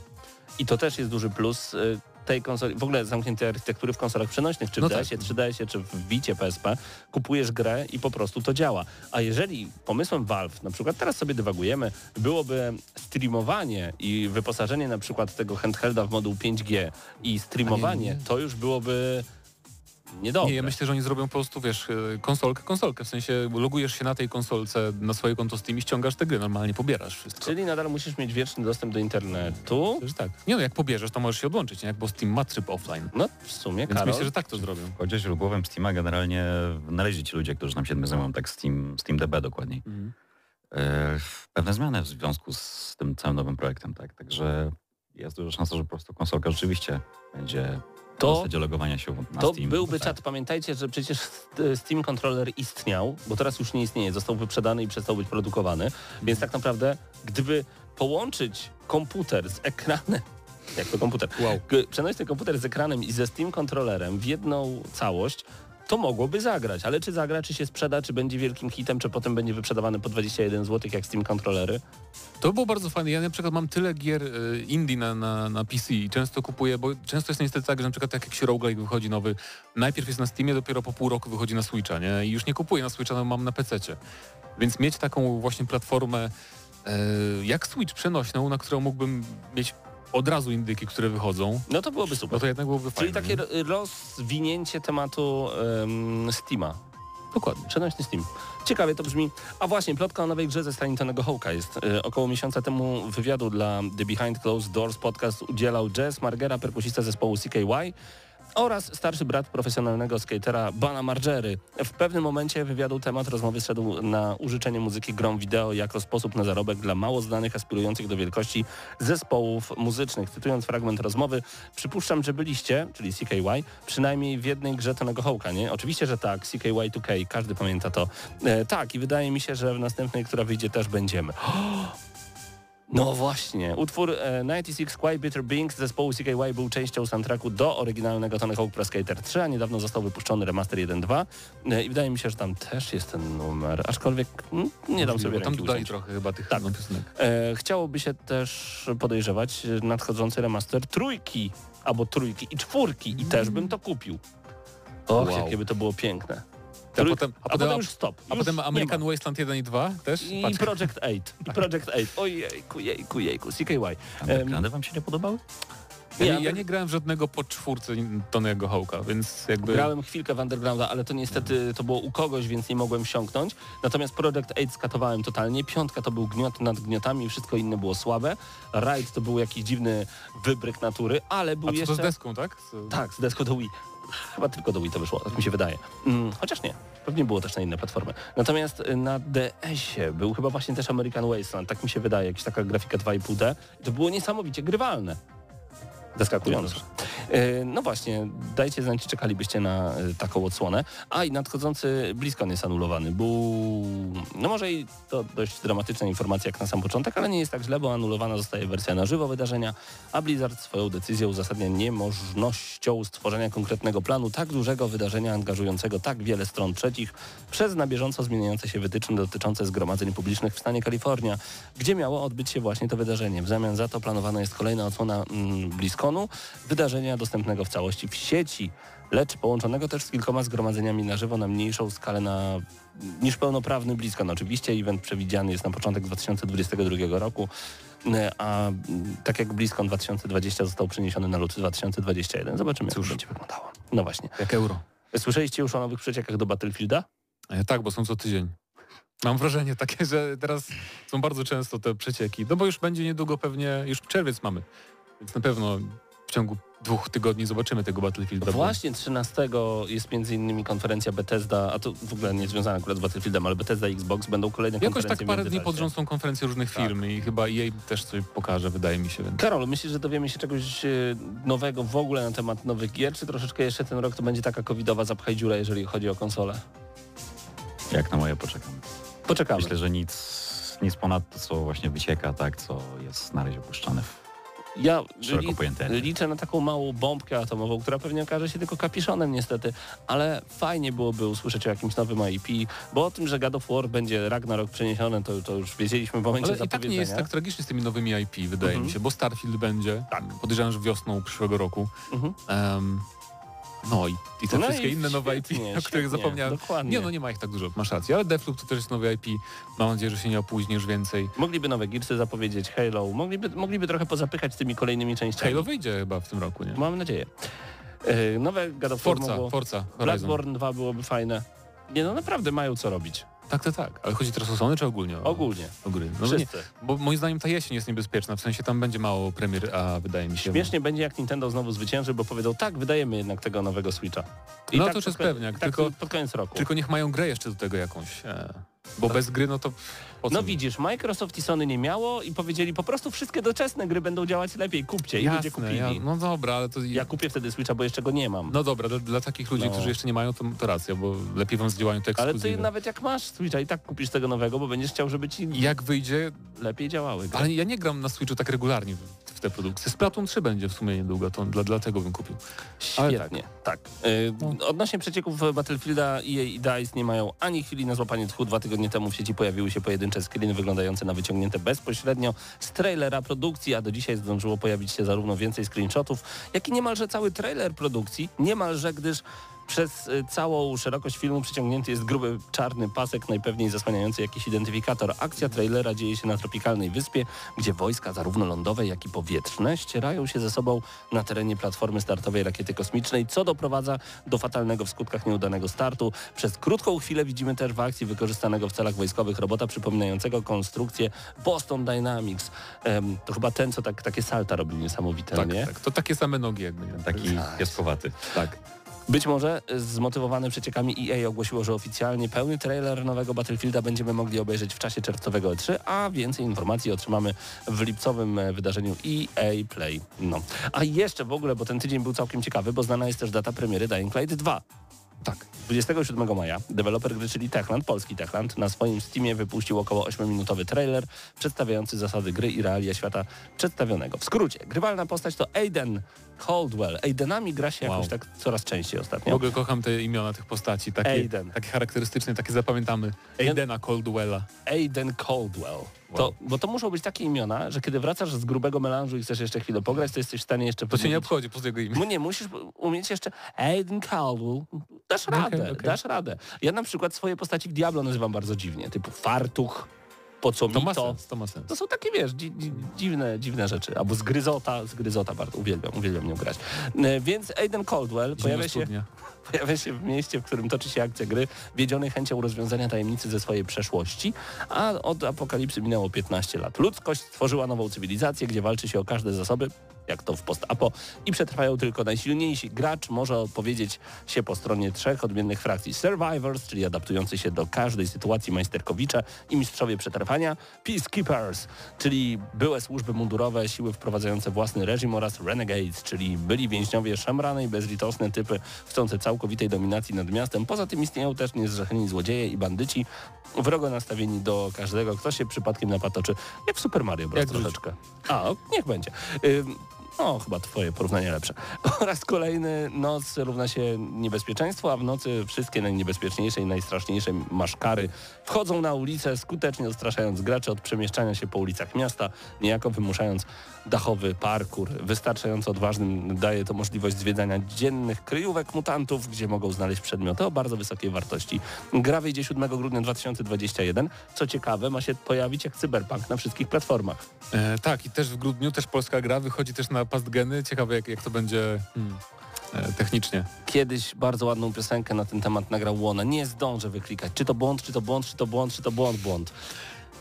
I to też jest duży plus e, tej konsoli, w ogóle zamkniętej architektury w konsolach przenośnych, czy w No tak. DS-ie, 3DS-ie, czy w Vicie PSP, kupujesz grę i po prostu to działa. A jeżeli pomysłem Valve, na przykład teraz sobie dywagujemy, byłoby streamowanie i wyposażenie na przykład tego handhelda w moduł 5G i streamowanie, to już byłoby niedobre. Nie, ja myślę, że oni zrobią po prostu, wiesz, y, konsolkę, konsolkę, w sensie logujesz się na tej konsolce na swoje konto Steam i ściągasz te gry, normalnie pobierasz wszystko. Czyli nadal musisz mieć wieczny dostęp do internetu. Że tak. Nie no, jak pobierzesz, to możesz się odłączyć, nie? Jak bo Steam ma tryb offline. No w sumie, Więc Karol, myślę, że tak to zrobią. Chodzić źródłowym Steama generalnie znaleźli ci ludzie, którzy nam się tym zajmują, tak Steam, SteamDB dokładniej. Mhm. E, pewne zmiany w związku z tym całym nowym projektem, tak. Także jest duża szansa, że po prostu konsolka rzeczywiście będzie To- logowania się na To Steam. byłby Tak. czat. Pamiętajcie, że przecież st- Steam Controller istniał, bo teraz już nie istnieje. Został wyprzedany i przestał być produkowany. Więc tak naprawdę, gdyby połączyć komputer z ekranem, (laughs) jak to komputer, Wow. G- przenośny komputer z ekranem i ze Steam Controllerem w jedną całość, to mogłoby zagrać. Ale czy zagra, czy się sprzeda, czy będzie wielkim hitem, czy potem będzie wyprzedawany po 21 zł jak Steam Controllery? To było bardzo fajne. Ja na przykład mam tyle gier e, indie na, na, na PC i często kupuję, bo często jest niestety tak, że na przykład jak jakiś roguelike wychodzi nowy, najpierw jest na Steamie, dopiero po pół roku wychodzi na Switcha, nie? I już nie kupuję na Switcha, no mam na PC-cie. Więc mieć taką właśnie platformę e, jak Switch przenośną, na którą mógłbym mieć od razu indyki, które wychodzą, No to byłoby no super. to jednak byłoby Czyli fajne. takie nie? ro- rozwinięcie tematu em, Steama. Dokładnie. Przenośny Steam. Ciekawie to brzmi. A właśnie, plotka o nowej grze ze strony Tonego Hołka jest. E, około miesiąca temu wywiadu dla The Behind Closed Doors podcast udzielał Jazz Margera, perkusista zespołu CKY oraz starszy brat profesjonalnego skatera Bana Margery. W pewnym momencie wywiadu temat rozmowy zszedł na użyczenie muzyki grom wideo jako sposób na zarobek dla mało znanych, aspirujących do wielkości zespołów muzycznych. Cytując fragment rozmowy, przypuszczam, że byliście, czyli CKY, przynajmniej w jednej grze Tonego Hołka, nie? Oczywiście, że tak, CKY 2K, każdy pamięta to. E, tak, i wydaje mi się, że w następnej, która wyjdzie, też będziemy. (gasps) No właśnie, utwór e, 96 Quite Bitter Bings zespołu CKY był częścią soundtracku do oryginalnego Tony Hawk Pro Skater 3, a niedawno został wypuszczony remaster 1.2 e, i wydaje mi się, że tam też jest ten numer, aczkolwiek mm, nie dam sobie bo tam ręki dodali trochę chyba tych Tak. piosenek. E, chciałoby się też podejrzewać nadchodzący remaster trójki, albo trójki i czwórki i też bym to kupił. Och, Wow. jakie by to było piękne. A Trójka- potem, a potem już stop. a Już potem. American Wasteland 1 i 2 też? I Patrz. Project (laughs) 8. I Project 8. Ojejku, jejku, jejku. CKY. A ekrany wam się nie podobały? Ja, Nie, ja nie grałem w żadnego po czwórce Tonego Hołka, więc jakby... Grałem chwilkę w Undergrounda, ale to niestety to było u kogoś, więc nie mogłem wsiąknąć. Natomiast Project 8 skatowałem totalnie. Piątka to był gniot nad gniotami, wszystko inne było słabe. Ride to był jakiś dziwny wybryk natury, ale był A jeszcze... to z deską, tak? Co- Tak, z deską do Wii. Chyba tylko do Wii to wyszło, tak mi się wydaje. Mm, chociaż nie, pewnie było też na inne platformy. Natomiast y, na DS-ie był chyba właśnie też American Wasteland, tak mi się wydaje, jakaś taka grafika 2,5D. To było niesamowicie grywalne. Zaskakujące. Y, No właśnie, dajcie znać, czy czekalibyście na y, taką odsłonę. A i nadchodzący BlizzCon jest anulowany. Był, no może i to dość dramatyczna informacja jak na sam początek, ale nie jest tak źle, bo anulowana zostaje wersja na żywo wydarzenia, a Blizzard swoją decyzją uzasadnia niemożnością stworzenia konkretnego planu tak dużego wydarzenia angażującego tak wiele stron trzecich przez na bieżąco zmieniające się wytyczne dotyczące zgromadzeń publicznych w stanie Kalifornia, gdzie miało odbyć się właśnie to wydarzenie. W zamian za to planowana jest kolejna odsłona mm, Wydarzenia dostępnego w całości w sieci, lecz połączonego też z kilkoma zgromadzeniami na żywo na mniejszą skalę na, niż pełnoprawny BlizzCon. Oczywiście event przewidziany jest na początek 2022 roku, e, a mm, tak jak BlizzCon 2020 został przeniesiony na luty 2021. Zobaczymy, jak Cóż. to będzie wyglądało. No właśnie. Jak euro. Słyszeliście już o nowych przeciekach do Battlefielda? E, tak, bo są co tydzień. Mam wrażenie takie, że teraz są bardzo często te przecieki. No bo już będzie niedługo pewnie, już czerwiec mamy. Więc na pewno w ciągu dwóch tygodni zobaczymy tego Battlefielda. Właśnie 13 jest między innymi konferencja Bethesda, a to w ogóle nie związane akurat z Battlefieldem, ale Bethesda i Xbox będą kolejne Jakoś konferencje tak parę dni pod rząd są konferencje różnych Tak. firm i chyba EA też coś pokaże, wydaje mi się. Więc... Karol, myślisz, że dowiemy się czegoś e, nowego w ogóle na temat nowych gier, czy troszeczkę jeszcze ten rok to będzie taka covidowa zapchaj dziura, jeżeli chodzi o konsolę? Jak na moje poczekam. Poczekamy. Myślę, że nic, nic ponad to, co właśnie wycieka, tak, co jest na razie opuszczane w ja li, liczę na taką małą bombkę atomową, która pewnie okaże się tylko kapiszonem niestety, ale fajnie byłoby usłyszeć o jakimś nowym IP, bo o tym, że God of War będzie Ragnarok przeniesiony, to, to już wiedzieliśmy w momencie Ale i tak nie jest tak tragicznie z tymi nowymi IP, wydaje Mhm. mi się, bo Starfield będzie. Tak. Podejrzewam, że wiosną przyszłego roku. Mhm. Em, no i, i te No wszystkie i inne nowe IP, świetnie, o których zapomniałem. Dokładnie. Nie, no nie ma ich tak dużo, masz rację, ale Deathloop to też jest nowe IP. Mam nadzieję, że się nie opóźni już więcej. Mogliby nowe Gearsy zapowiedzieć, Halo, mogliby, mogliby trochę pozapychać tymi kolejnymi częściami. Halo wyjdzie chyba w tym roku, nie? Mam nadzieję. E, Nowe God of Forza. Forza. Blackborn 2 byłoby fajne. Nie no, naprawdę mają co robić. Tak, tak, tak. Ale chodzi teraz o Sony czy ogólnie? O, Ogólnie. O gry. No nie, Wszyscy. bo moim zdaniem ta jesień jest niebezpieczna, w sensie tam będzie mało premier, a wydaje mi się... Śmiesznie będzie, jak Nintendo znowu zwycięży, bo powiedzą, tak, wydajemy jednak tego nowego Switcha. No to tak już pod jest pewniak, tak tylko- pod koniec roku. Tylko niech mają grę jeszcze do tego jakąś. E, Bo bez gry, no to No widzisz, Microsoft i Sony nie miało i powiedzieli po prostu wszystkie doczesne gry będą działać lepiej, kupcie i ludzie Jasne, kupili. ja, Ja, no dobra, ale to... kupię wtedy Switcha, bo jeszcze go nie mam. No dobra, dla, dla takich ludzi, No. którzy jeszcze nie mają, to, to racja, bo lepiej wam zdziałają te Ale ekskluzywy. ty nawet jak masz Switcha i tak kupisz tego nowego, bo będziesz chciał, żeby ci Jak wyjdzie, lepiej działały. gry. ale ja nie gram na Switchu tak regularnie te produkcje. Splatoon 3 będzie w sumie niedługo, to dla, dlatego bym kupił. Ale Świetnie, tak. Y, Odnośnie przecieków Battlefielda EA i DICE nie mają ani chwili na złapanie tchu. Dwa tygodnie temu w sieci pojawiły się pojedyncze screeny wyglądające na wyciągnięte bezpośrednio z trailera produkcji, a do dzisiaj zdążyło pojawić się zarówno więcej screenshotów, jak i niemalże cały trailer produkcji, niemalże gdyż przez y, całą szerokość filmu przyciągnięty jest gruby czarny pasek, najpewniej zasłaniający jakiś identyfikator. Akcja trailera dzieje się na tropikalnej wyspie, gdzie wojska zarówno lądowe, jak i powietrzne ścierają się ze sobą na terenie platformy startowej rakiety kosmicznej, co doprowadza do fatalnego w skutkach nieudanego startu. Przez krótką chwilę widzimy też w akcji wykorzystanego w celach wojskowych robota przypominającego konstrukcję Boston Dynamics. Em, to chyba ten, co tak, takie salta robił niesamowite, Tak, nie? tak, to takie same nogi jakby. Taki piaskowaty. Tak. Być może zmotywowane przeciekami EA ogłosiło, że oficjalnie pełny trailer nowego Battlefielda będziemy mogli obejrzeć w czasie czerwcowego E3, a więcej informacji otrzymamy w lipcowym e, wydarzeniu EA Play. No. A jeszcze w ogóle, bo ten tydzień był całkiem ciekawy, bo znana jest też data premiery Dying Light 2. Tak. 27 maja deweloper gry, czyli Techland, polski Techland, na swoim Steamie wypuścił około 8-minutowy trailer przedstawiający zasady gry i realia świata przedstawionego. W skrócie, grywalna postać to Aiden Caldwell. Aidenami gra się Wow. jakoś tak coraz częściej W ostatnio. ogóle kocham te imiona tych postaci, takie, Aiden. takie charakterystyczne, takie zapamiętamy. Aidena Coldwella. Aiden Caldwell. To, bo to muszą być takie imiona, że kiedy wracasz z grubego melanżu i chcesz jeszcze chwilę pograć, to jesteś w stanie jeszcze To się nie obchodzi po jego imię. No nie, musisz umieć jeszcze Aiden Caldwell. Dasz Okej, radę, okej. dasz radę. Ja na przykład swoje postaci w Diablo nazywam bardzo dziwnie, typu fartuch, po co To mi ma to. sens, to ma sens. To są takie, wiesz, dzi dzi dziwne, dziwne rzeczy. Albo zgryzota, zgryzota bardzo uwielbiam, uwielbiam nią grać. E, Więc Aiden Caldwell pojawia się, (laughs) pojawia się w mieście, w którym toczy się akcja gry, wiedziony chęcią rozwiązania tajemnicy ze swojej przeszłości, a od apokalipsy minęło 15 lat. Ludzkość stworzyła nową cywilizację, gdzie walczy się o każde zasoby, jak to w post-apo, i przetrwają tylko najsilniejsi. Gracz może odpowiedzieć się po stronie trzech odmiennych frakcji. Survivors, czyli adaptujący się do każdej sytuacji majsterkowicze i mistrzowie przetrwania. Peacekeepers, czyli byłe służby mundurowe, siły wprowadzające własny reżim oraz Renegades, czyli byli więźniowie szemrane i bezlitosne typy chcące całkowitej dominacji nad miastem. Poza tym istnieją też niezrzeszeni złodzieje i bandyci, wrogo nastawieni do każdego, kto się przypadkiem napatoczy. Jak w Super Mario Bros. Troszeczkę. A, o, niech będzie. Ym, no, chyba twoje porównanie lepsze. (laughs) Oraz kolejny noc równa się niebezpieczeństwo, a w nocy wszystkie najniebezpieczniejsze i najstraszniejsze maszkary wchodzą na ulicę, skutecznie odstraszając graczy od przemieszczania się po ulicach miasta, niejako wymuszając dachowy parkour. Wystarczająco odważnym daje to możliwość zwiedzania dziennych kryjówek mutantów, gdzie mogą znaleźć przedmioty o bardzo wysokiej wartości. Gra wyjdzie 7 grudnia 2021. Co ciekawe, ma się pojawić jak cyberpunk na wszystkich platformach. E, tak, i też w grudniu też polska gra wychodzi też na pastgeny. Ciekawe jak, jak to będzie hmm, e, technicznie. kiedyś bardzo ładną piosenkę na ten temat nagrał Łona. Nie zdążę wyklikać. Czy to błąd, czy to błąd, czy to błąd, czy to błąd, błąd.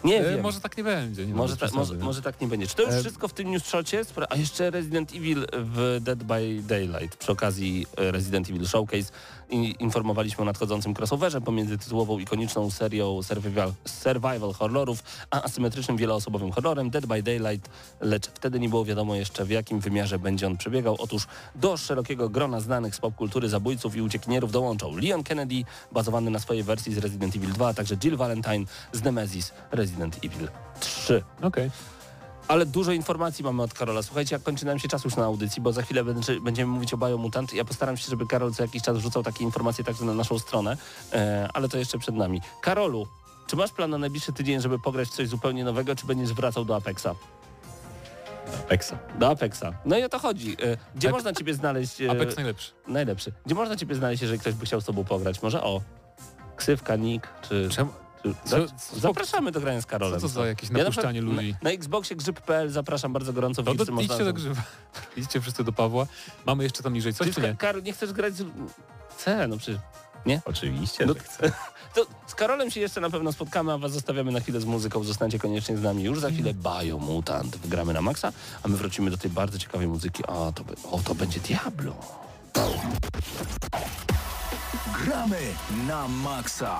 Nie E, wiem. może tak nie będzie. Nie Może, ta, może, może tak nie będzie. Czy to już E, wszystko w tym newsshocie? A jeszcze Resident Evil w Dead by Daylight. Przy okazji e, Resident Evil Showcase informowaliśmy o nadchodzącym crossoverze pomiędzy tytułową ikoniczną serią survival, survival horrorów, a asymetrycznym wieloosobowym horrorem Dead by Daylight, lecz wtedy nie było wiadomo jeszcze w jakim wymiarze będzie on przebiegał. Otóż do szerokiego grona znanych z popkultury zabójców i uciekinierów dołączą Leon Kennedy, bazowany na swojej wersji z Resident Evil 2, a także Jill Valentine z Nemesis Resident Evil 3. Okej. Ale dużo informacji mamy od Karola. Słuchajcie, jak kończy nam się czas już na audycji, bo za chwilę będzie, będziemy mówić o Biomutant. Ja postaram się, żeby Karol co jakiś czas wrzucał takie informacje także na naszą stronę, e, ale to jeszcze przed nami. Karolu, czy masz plan na najbliższy tydzień, żeby pograć coś zupełnie nowego, czy będziesz wracał do Apexa? Apexa. Do Apexa. No i o to chodzi. E, gdzie Tak. można ciebie znaleźć? E, Apex najlepszy. najlepszy. Gdzie można ciebie znaleźć, jeżeli ktoś by chciał z tobą pograć? Może o, ksywka, nick, czy... Czemu? Co- za- co- Zapraszamy do grania z Karolem. Co to za jakieś Ja na napuszczanie ludzi? Na, na Xboxie grzyb.pl zapraszam bardzo gorąco. w No można- idźcie do grzyba. (laughs) Idźcie wszyscy do Pawła. Mamy jeszcze tam niżej coś, Czy czy nie? Karol, nie chcesz grać z... C, no przecież... Oczywiście, No- że chcę. (laughs) To z Karolem się jeszcze na pewno spotkamy, a was zostawiamy na chwilę z muzyką. Zostańcie koniecznie z nami. Już za chwilę Biomutant. Wgramy na maksa, a my wrócimy do tej bardzo ciekawej muzyki. O, to, be- o, to będzie Diablo. Gramy na maksa.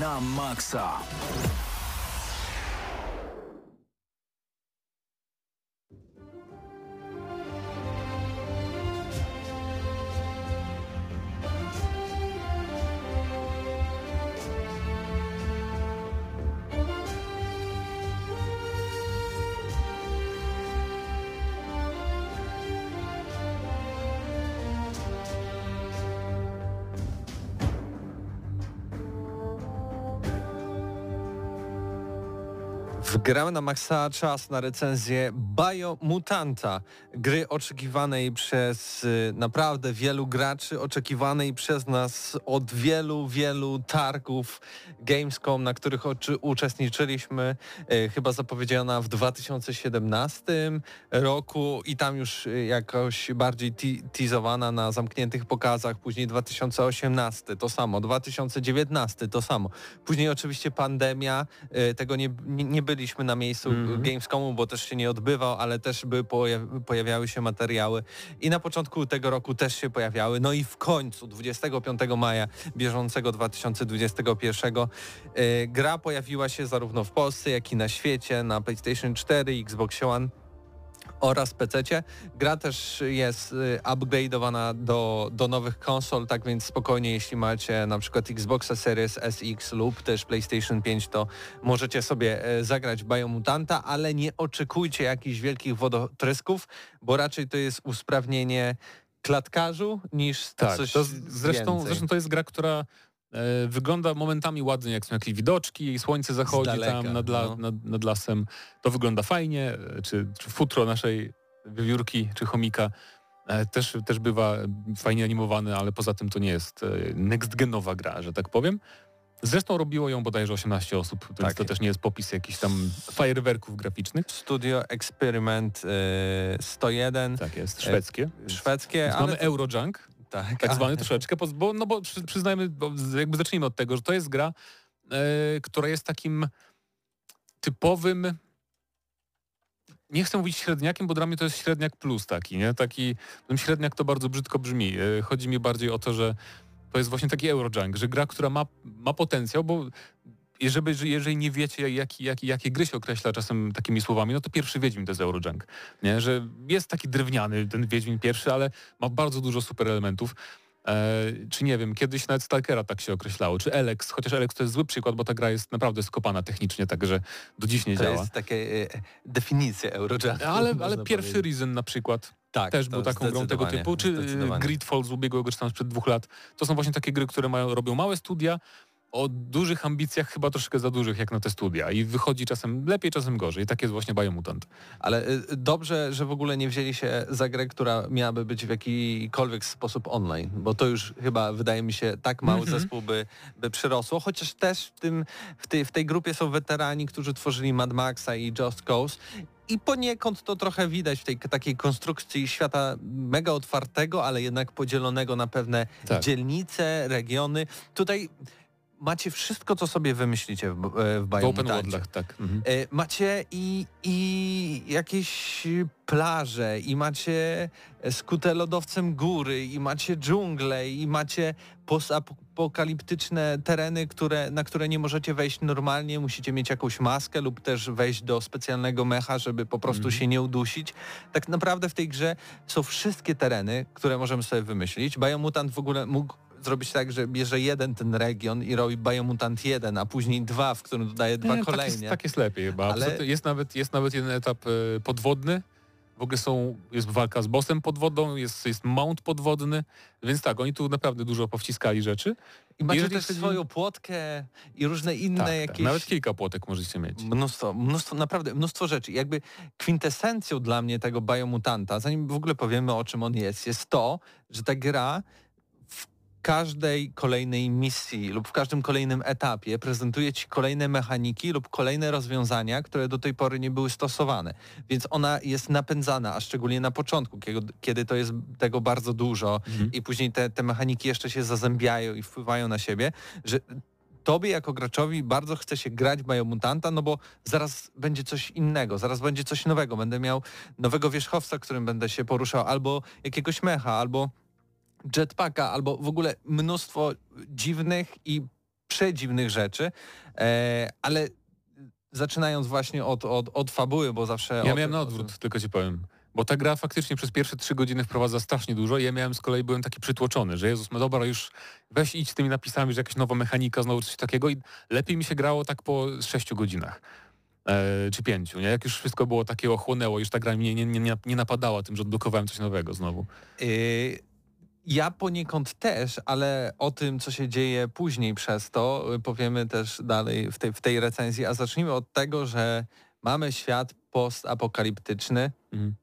na maksa. Gramy na maksa czas na recenzję Biomutanta, gry oczekiwanej przez y, naprawdę wielu graczy, oczekiwanej przez nas od wielu, wielu targów Gamescom, na których uczestniczyliśmy, y, chyba zapowiedziana w 2017 roku i tam już y, jakoś bardziej teasowana na zamkniętych pokazach, później 2018 to samo, 2019 to samo. Później oczywiście pandemia, tego nie, nie, nie byli byliśmy na miejscu mm-hmm. Gamescomu, bo też się nie odbywał, ale też by pojawiały się materiały i na początku tego roku też się pojawiały. No i w końcu 25 maja bieżącego 2021 yy, gra pojawiła się zarówno w Polsce, jak i na świecie, na PlayStation 4, Xbox One oraz PC. Gra też jest y, upgrade'owana do, do nowych konsol, tak więc spokojnie, jeśli macie na przykład Xboxa Series SX lub też PlayStation 5, to możecie sobie e, zagrać Biomutanta, ale nie oczekujcie jakichś wielkich wodotrysków, bo raczej to jest usprawnienie klatkarzu niż tak, coś to zresztą, zresztą to jest gra, która wygląda momentami ładnie, jak są jakieś widoczki i słońce zachodzi daleka, tam nad, la, no. nad, nad, lasem. To wygląda fajnie, e, czy, czy futro naszej wiewiórki czy chomika e, też, też bywa fajnie animowane, ale poza tym to nie jest next-genowa gra, że tak powiem. Zresztą robiło ją bodajże 18 osób, więc tak. to też nie jest popis jakichś tam fajerwerków graficznych. Studio Experiment 101. Tak jest, szwedzkie. Szwedzkie, ale... Mamy Eurojunk, tak, tak zwany troszeczkę, bo, no bo przyznajmy, bo jakby zacznijmy od tego, że to jest gra, e, która jest takim typowym nie chcę mówić średniakiem, bo dla mnie to jest średniak plus taki, nie? Taki, ten średniak to bardzo brzydko brzmi. E, chodzi mi bardziej o to, że to jest właśnie taki Eurojunk, że gra, która ma, ma potencjał, bo jeżeli, jeżeli nie wiecie, jak, jak, jakie gry się określa czasem takimi słowami, no to pierwszy Wiedźmin to jest Eurojunk. Nie? Że jest taki drewniany ten Wiedźmin pierwszy, ale ma bardzo dużo super elementów. E, czy nie wiem, kiedyś nawet Stalkera tak się określało, czy Alex, chociaż Alex to jest zły przykład, bo ta gra jest naprawdę skopana technicznie, także do dziś nie to działa. To jest takie e, definicje Eurojunku. Ale, ale pierwszy powiedzieć. Reason na przykład tak, też był taką grą tego typu, czy Gridfall z ubiegłego czy tam sprzed dwóch lat. To są właśnie takie gry, które mają, robią małe studia, o dużych ambicjach, chyba troszkę za dużych jak na te studia i wychodzi czasem lepiej, czasem gorzej. Tak jest właśnie Biomutant. Ale y, dobrze, że w ogóle nie wzięli się za grę, która miałaby być w jakikolwiek sposób online, bo to już chyba wydaje mi się tak mały mm -hmm. zespół by, by przyrosło, chociaż też w, tym, w, tej, w tej grupie są weterani, którzy tworzyli Mad Maxa i Just Cause i poniekąd to trochę widać w tej takiej konstrukcji świata mega otwartego, ale jednak podzielonego na pewne tak. dzielnice, regiony. Tutaj macie wszystko, co sobie wymyślicie w, e, w W Biomutancie. worldach, tak. Mhm. E, Macie i, i jakieś plaże, i macie skute lodowcem góry, i macie dżungle, i macie postapokaliptyczne tereny, które, na które nie możecie wejść normalnie, musicie mieć jakąś maskę lub też wejść do specjalnego mecha, żeby po prostu Mhm. się nie udusić. Tak naprawdę w tej grze są wszystkie tereny, które możemy sobie wymyślić. Biomutant w ogóle mógł zrobić tak, że bierze jeden ten region i robi Biomutant 1, a później dwa, w którym dodaje dwa Nie, kolejne. Tak jest, tak jest lepiej chyba. Ale-. Jest, nawet, jest nawet jeden etap e, podwodny. W ogóle są, jest walka z bossem pod wodą, jest, jest mount podwodny, więc tak, oni tu naprawdę dużo powciskali rzeczy. I macie Jeżeli też chodzi- swoją płotkę i różne inne Tak, tak. jakieś... Nawet kilka płotek możecie mieć. Mnóstwo, mnóstwo, naprawdę mnóstwo rzeczy. Jakby kwintesencją dla mnie tego Biomutanta, zanim w ogóle powiemy o czym on jest, jest to, że ta gra każdej kolejnej misji lub w każdym kolejnym etapie prezentuje ci kolejne mechaniki lub kolejne rozwiązania, które do tej pory nie były stosowane. Więc ona jest napędzana, a szczególnie na początku, kiedy, to jest tego bardzo dużo Mhm. i później te, te mechaniki jeszcze się zazębiają i wpływają na siebie, że tobie jako graczowi bardzo chce się grać Biomutanta, no bo zaraz będzie coś innego, zaraz będzie coś nowego. Będę miał nowego wierzchowca, którym będę się poruszał, albo jakiegoś mecha, albo jetpacka, albo w ogóle mnóstwo dziwnych i przedziwnych rzeczy, e, ale zaczynając właśnie od, od, od fabuły, bo zawsze... Ja miałem na odwrót, tylko ci powiem. Bo ta gra faktycznie przez pierwsze trzy godziny wprowadza strasznie dużo i ja miałem z kolei, byłem taki przytłoczony, że Jezus, no dobra, już weź idź z tymi napisami, że jakaś nowa mechanika, znowu coś takiego i lepiej mi się grało tak po sześciu godzinach. E, czy pięciu, nie? Jak już wszystko było takie ochłonęło, już ta gra mnie nie, nie, nie, napadała tym, że odblokowałem coś nowego znowu. Y, Ja poniekąd też, ale o tym, co się dzieje później przez to, y, powiemy też dalej w tej, w tej recenzji. A zacznijmy od tego, że mamy świat postapokaliptyczny, Mhm.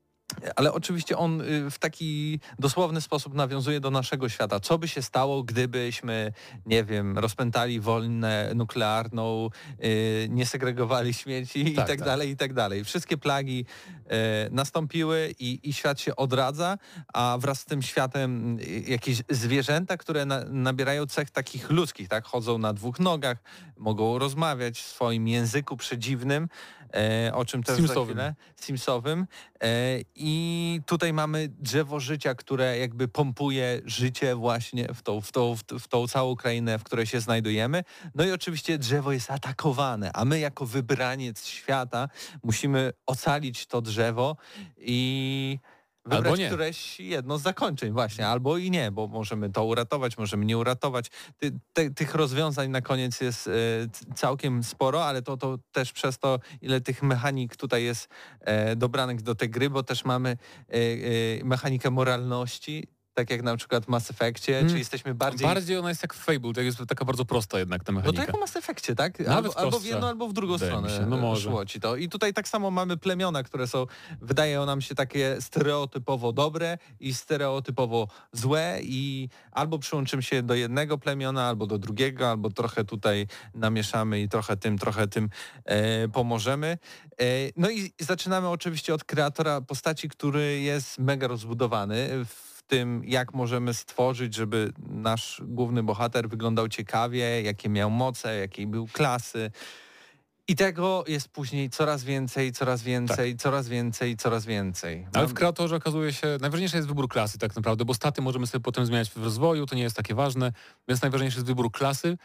Ale oczywiście on y, w taki dosłowny sposób nawiązuje do naszego świata. Co by się stało, gdybyśmy, nie wiem, rozpętali wojnę nuklearną, y, nie segregowali śmieci i Tak, tak tak. dalej, i tak dalej. Wszystkie plagi y, nastąpiły i, i świat się odradza, a wraz z tym światem jakieś zwierzęta, które na, nabierają cech takich ludzkich, tak? Chodzą na dwóch nogach, mogą rozmawiać w swoim języku przedziwnym, o czym też za Simsowym. chwilę, Simsowym. E, I tutaj mamy drzewo życia, które jakby pompuje życie właśnie w tą, w, tą, w tą całą krainę, w której się znajdujemy. No i oczywiście drzewo jest atakowane, a my jako wybraniec świata musimy ocalić to drzewo i wybrać Albo nie. któreś jedno z zakończeń właśnie, albo i nie, bo możemy to uratować, możemy nie uratować. Ty, te, tych rozwiązań na koniec jest c- całkiem sporo, ale to, to też przez to, ile tych mechanik tutaj jest e, dobranych do tej gry, bo też mamy e, e, mechanikę moralności, tak jak na przykład w Mass Effectie, Hmm. czy jesteśmy bardziej... Bardziej ona jest jak w Fable, tak jest taka bardzo prosta jednak ta No to mechanika. jak w Mass Effectie, tak? Nawet Albo, albo w jedną, albo w drugą stronę się. No e, może. szło ci to. I tutaj tak samo mamy plemiona, które są, wydają nam się takie stereotypowo dobre i stereotypowo złe i albo przyłączymy się do jednego plemiona, albo do drugiego, albo trochę tutaj namieszamy i trochę tym, trochę tym e, pomożemy. E, no i zaczynamy oczywiście od kreatora postaci, który jest mega rozbudowany w tym, jak możemy stworzyć, żeby nasz główny bohater wyglądał ciekawie, jakie miał moce, jakiej był klasy. I tego jest później coraz więcej, coraz więcej, coraz więcej, coraz więcej. Ale w kreatorze okazuje się, najważniejszy jest wybór klasy tak naprawdę, bo staty możemy sobie potem zmieniać w rozwoju, to nie jest takie ważne, więc najważniejszy jest wybór klasy.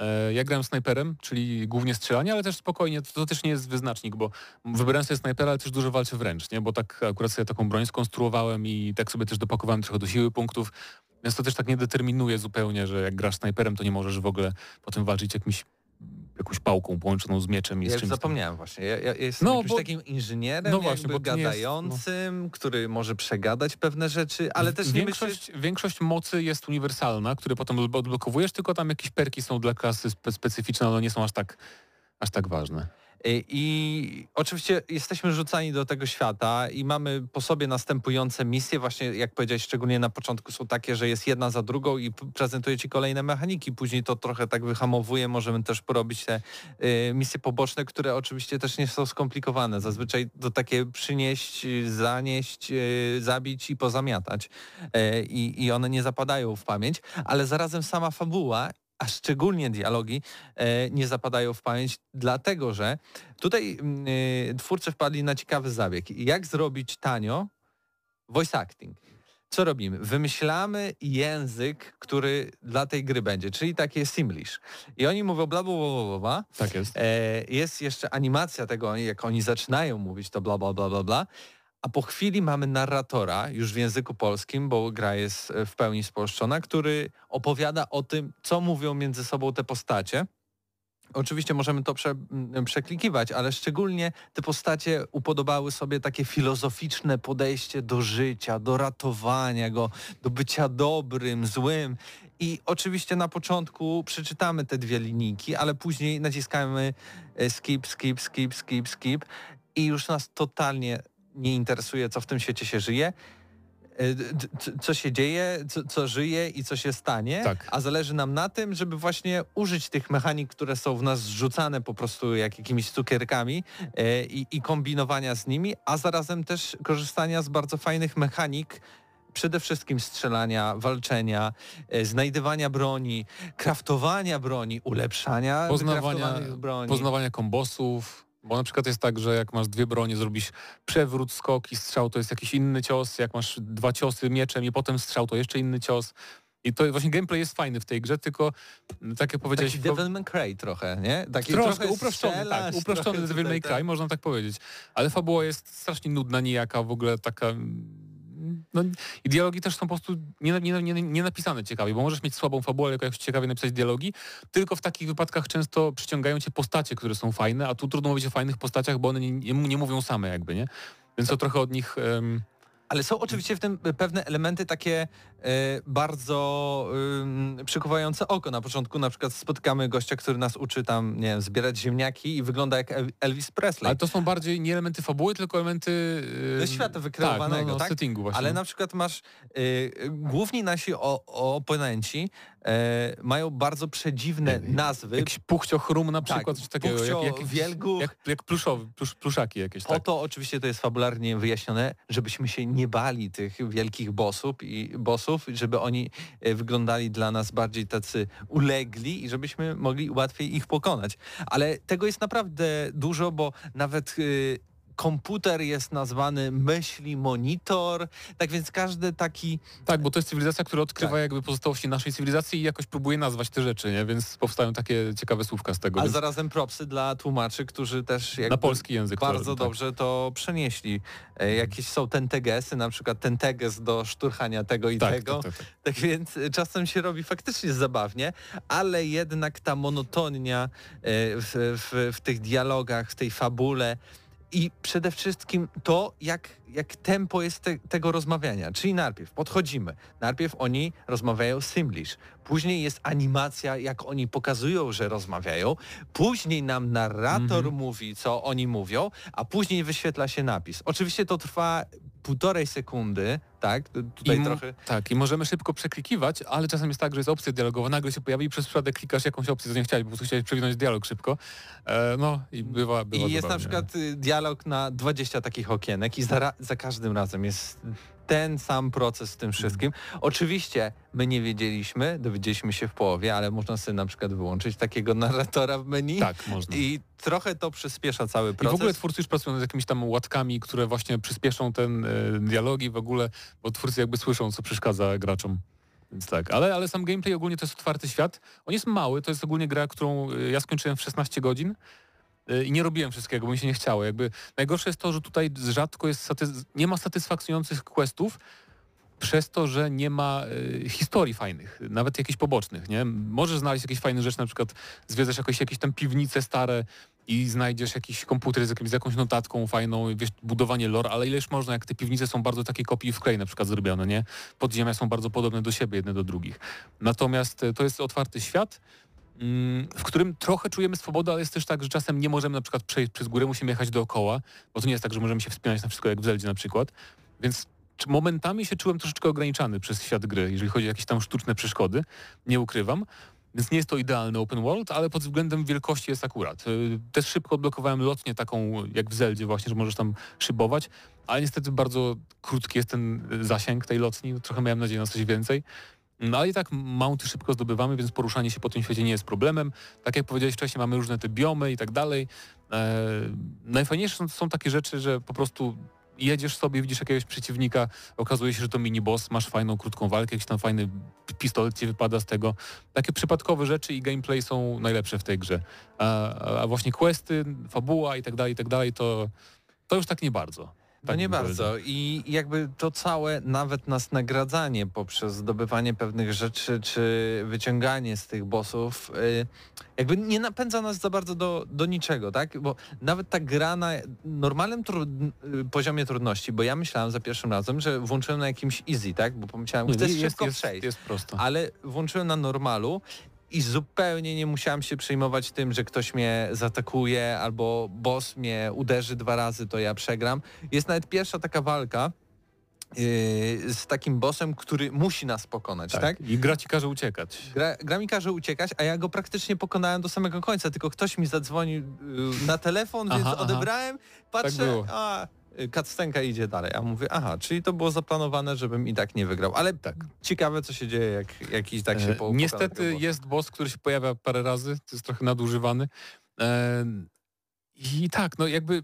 E, Ja grałem snajperem, czyli głównie strzelanie, ale też spokojnie, to, to też nie jest wyznacznik, bo wybrałem sobie snajpera, ale też dużo walczę wręcz, nie? bo tak akurat sobie taką broń skonstruowałem i tak sobie też dopakowałem trochę do siły punktów, więc to też tak nie determinuje zupełnie, że jak grasz snajperem, to nie możesz w ogóle potem walczyć jakimś, jakąś pałką połączoną z mieczem i Ja czymś tam. zapomniałem właśnie. Ja, ja jestem No, bo- takim inżynierem, no właśnie, bo nie jest- gadającym, który może przegadać pewne rzeczy, ale też większość, większość mocy jest uniwersalna, które potem odblo- odblokowujesz, tylko tam jakieś perki są dla klasy spe specyficzne, ale nie są aż tak, aż tak ważne. I, I oczywiście jesteśmy rzucani do tego świata i mamy po sobie następujące misje, właśnie jak powiedziałeś, szczególnie na początku są takie, że jest jedna za drugą i prezentuje ci kolejne mechaniki. Później to trochę tak wyhamowuje, możemy też porobić te y, misje poboczne, które oczywiście też nie są skomplikowane. Zazwyczaj to takie przynieść, y, zanieść, y, zabić i pozamiatać. Y, I one nie zapadają w pamięć, ale zarazem sama fabuła a szczególnie dialogi e, nie zapadają w pamięć, dlatego że tutaj e, twórcy wpadli na ciekawy zabieg. Jak zrobić tanio voice acting? Co robimy? Wymyślamy język, który dla tej gry będzie, czyli takie Simlish. I oni mówią bla bla bla bla bla. Tak jest. E, jest jeszcze animacja tego, jak oni zaczynają mówić to bla bla bla bla bla. A po chwili mamy narratora, już w języku polskim, bo gra jest e, w pełni spolszczona, który opowiada o tym, co mówią między sobą te postacie. Oczywiście możemy to prze, przeklikiwać, ale szczególnie te postacie upodobały sobie takie filozoficzne podejście do życia, do ratowania go, do bycia dobrym, złym. I oczywiście na początku przeczytamy te dwie linijki, ale później naciskamy e, skip, skip, skip, skip, skip i już nas totalnie nie interesuje, co w tym świecie się żyje, e, co się dzieje, co, co, żyje i co się stanie, tak. a zależy nam na tym, żeby właśnie użyć tych mechanik, które są w nas zrzucane po prostu jak jakimiś cukierkami e, i, i kombinowania z nimi, a zarazem też korzystania z bardzo fajnych mechanik, przede wszystkim strzelania, walczenia, e, znajdywania broni, kraftowania broni, ulepszania poznawania broni. Poznawania kombosów, bo na przykład jest tak, że jak masz dwie bronie, zrobisz przewrót, skok i strzał, to jest jakiś inny cios. Jak masz dwa ciosy mieczem i potem strzał, to jeszcze inny cios. I to właśnie gameplay jest fajny w tej grze, tylko mm, tak jak powiedziałeś... Taki Devil May Cry trochę, nie? Taki trochę uproszczony, tak, uproszczony Devil May Cry, tak. można tak powiedzieć. Ale fabuła jest strasznie nudna, nijaka, w ogóle taka no, i dialogi też są po prostu nie, nie, nie, nie napisane ciekawie, bo możesz mieć słabą fabułę, jako jak ciekawie napisać dialogi, tylko w takich wypadkach często przyciągają cię postacie, które są fajne, a tu trudno mówić o fajnych postaciach, bo one nie, nie, nie mówią same jakby, nie? Więc to trochę od nich... Um, ale są oczywiście w tym pewne elementy takie e, bardzo przykuwające oko. Na początku na przykład spotykamy gościa, który nas uczy tam, nie wiem, zbierać ziemniaki i wygląda jak Elvis Presley. Ale to są bardziej nie elementy fabuły, tylko elementy... E, świata wykreowanego, tak? No, no, tak? settingu właśnie. Ale na przykład masz, e, główni nasi o, o oponenci e, mają bardzo przedziwne nazwy. Jakiś puchciochrum na tak, przykład, tak, coś takiego. Puchcio, jak, jak, wielguch. Jak, jak pluszowy, plusz, pluszaki jakieś. Tak. to oczywiście to jest fabularnie wyjaśnione, żebyśmy się nie bali tych wielkich bossów, i bossów żeby oni e, wyglądali dla nas bardziej tacy ulegli i żebyśmy mogli łatwiej ich pokonać. Ale tego jest naprawdę dużo, bo nawet e, komputer jest nazwany myśli monitor, tak więc każdy taki... Tak, bo to jest cywilizacja, która odkrywa tak. jakby pozostałości naszej cywilizacji i jakoś próbuje nazwać te rzeczy, nie? więc powstają takie ciekawe słówka z tego. A więc... zarazem propsy dla tłumaczy, którzy też na polski język bardzo to, dobrze tak. to przenieśli. E, jakieś są tentegesy, na przykład tenteges do szturchania tego i tak, tego. Tak, tak, tak, więc czasem się robi faktycznie zabawnie, ale jednak ta monotonia e, w, w, w tych dialogach, w tej fabule i przede wszystkim to, jak, jak tempo jest te, tego rozmawiania. Czyli najpierw podchodzimy, najpierw oni rozmawiają Simlish, później jest animacja, jak oni pokazują, że rozmawiają, później nam narrator mm -hmm. mówi, co oni mówią, a później wyświetla się napis. Oczywiście to trwa półtorej sekundy, tak? Tutaj I, trochę... Tak, i możemy szybko przeklikiwać, ale czasem jest tak, że jest opcja dialogowa, nagle się pojawi i przez przypadek klikasz jakąś opcję, co nie chciałeś, po prostu chciałeś przewinąć dialog szybko. E, no i bywa, bywa I jest na przykład y, dialog na 20 takich okienek i za, za każdym razem jest ten sam proces w tym wszystkim. Oczywiście my nie wiedzieliśmy, dowiedzieliśmy się w połowie, ale można sobie na przykład wyłączyć takiego narratora w menu. Tak, można. I trochę to przyspiesza cały proces. I w ogóle twórcy już pracują nad jakimiś tam łatkami, które właśnie przyspieszą ten y, dialogi w ogóle, bo twórcy jakby słyszą, co przeszkadza graczom. Więc tak, ale, ale sam gameplay ogólnie to jest otwarty świat. On jest mały, to jest ogólnie gra, którą e, ja skończyłem w 16 godzin. Y, i nie robiłem wszystkiego, bo mi się nie chciało. Jakby najgorsze jest to, że tutaj rzadko jest nie ma satysfakcjonujących questów, przez to, że nie ma y, historii fajnych, nawet jakichś pobocznych, nie? Możesz znaleźć jakieś fajne rzeczy, na przykład zwiedzasz jakieś, jakieś tam piwnice stare i znajdziesz jakiś komputer z, z jakąś notatką fajną, wiesz, budowanie lore, ale ileż można, jak te piwnice są bardzo takie kopii w klej na przykład zrobione, nie? Podziemia są bardzo podobne do siebie, jedne do drugich. Natomiast y, to jest otwarty świat, Mm, w którym trochę czujemy swobodę, ale jest też tak, że czasem nie możemy na przykład przejść przez górę, musimy jechać dookoła, bo to nie jest tak, że możemy się wspinać na wszystko jak w Zeldzie na przykład. Więc momentami się czułem troszeczkę ograniczany przez świat gry, jeżeli chodzi o jakieś tam sztuczne przeszkody, nie ukrywam. Więc nie jest to idealny open world, ale pod względem wielkości jest akurat. Y, też szybko odblokowałem lotnię taką jak w Zeldzie właśnie, że możesz tam szybować, ale niestety bardzo krótki jest ten zasięg tej lotni, trochę miałem nadzieję na coś więcej. No ale i tak mounty szybko zdobywamy, więc poruszanie się po tym świecie nie jest problemem. Tak jak powiedziałeś wcześniej, mamy różne te biomy i tak dalej. E, najfajniejsze są, są takie rzeczy, że po prostu jedziesz sobie, widzisz jakiegoś przeciwnika, okazuje się, że to mini-boss, masz fajną, krótką walkę, jakiś tam fajny pistolet ci wypada z tego. Takie przypadkowe rzeczy i gameplay są najlepsze w tej grze. A, a właśnie questy, fabuła i tak dalej, i tak dalej, to, to już tak nie bardzo. Tak nie bardzo. I jakby to całe, nawet nas nagradzanie poprzez zdobywanie pewnych rzeczy, czy wyciąganie z tych bossów, y, jakby nie napędza nas za bardzo do, do niczego, tak? Bo nawet ta gra na normalnym tru- y, poziomie trudności, bo ja myślałem za pierwszym razem, że włączyłem na jakimś easy, tak? Bo pomyślałem, chcę szybko jest, przejść. jest prosto. ale włączyłem na normalu i zupełnie nie musiałem się przejmować tym, że ktoś mnie zaatakuje albo boss mnie uderzy dwa razy, to ja przegram. Jest nawet pierwsza taka walka yy, z takim bossem, który musi nas pokonać, tak? I gra ci każe uciekać. Gra, gra mi każe uciekać, a ja go praktycznie pokonałem do samego końca, tylko ktoś mi zadzwonił yy, na telefon, więc Aha, odebrałem, patrzę, było. a y, cutscenka idzie dalej, a mówię, aha, czyli to było zaplanowane, żebym i tak nie wygrał, ale tak. ciekawe co się dzieje, jak jakiś tak się E, po pokona Niestety jest boss, który się pojawia parę razy, to jest trochę nadużywany. E, I tak, no jakby,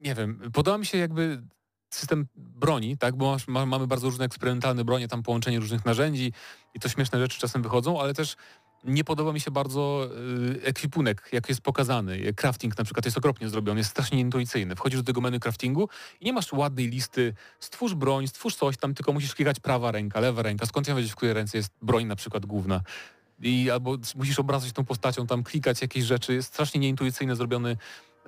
nie wiem, podoba mi się jakby system broni, tak, bo masz, ma, mamy bardzo różne eksperymentalne bronie, tam połączenie różnych narzędzi i to śmieszne rzeczy czasem wychodzą, ale też nie podoba mi się bardzo y, ekwipunek, jak jest pokazany. Crafting na przykład jest okropnie zrobiony, jest strasznie intuicyjny. Wchodzisz do tego menu craftingu i nie masz ładnej listy, stwórz broń, stwórz coś tam, tylko musisz klikać prawa ręka, lewa ręka. Skąd ja wiedzieć, w której ręce jest broń na przykład główna? I albo musisz obracać tą postacią, tam klikać jakieś rzeczy. Jest strasznie nieintuicyjnie zrobiony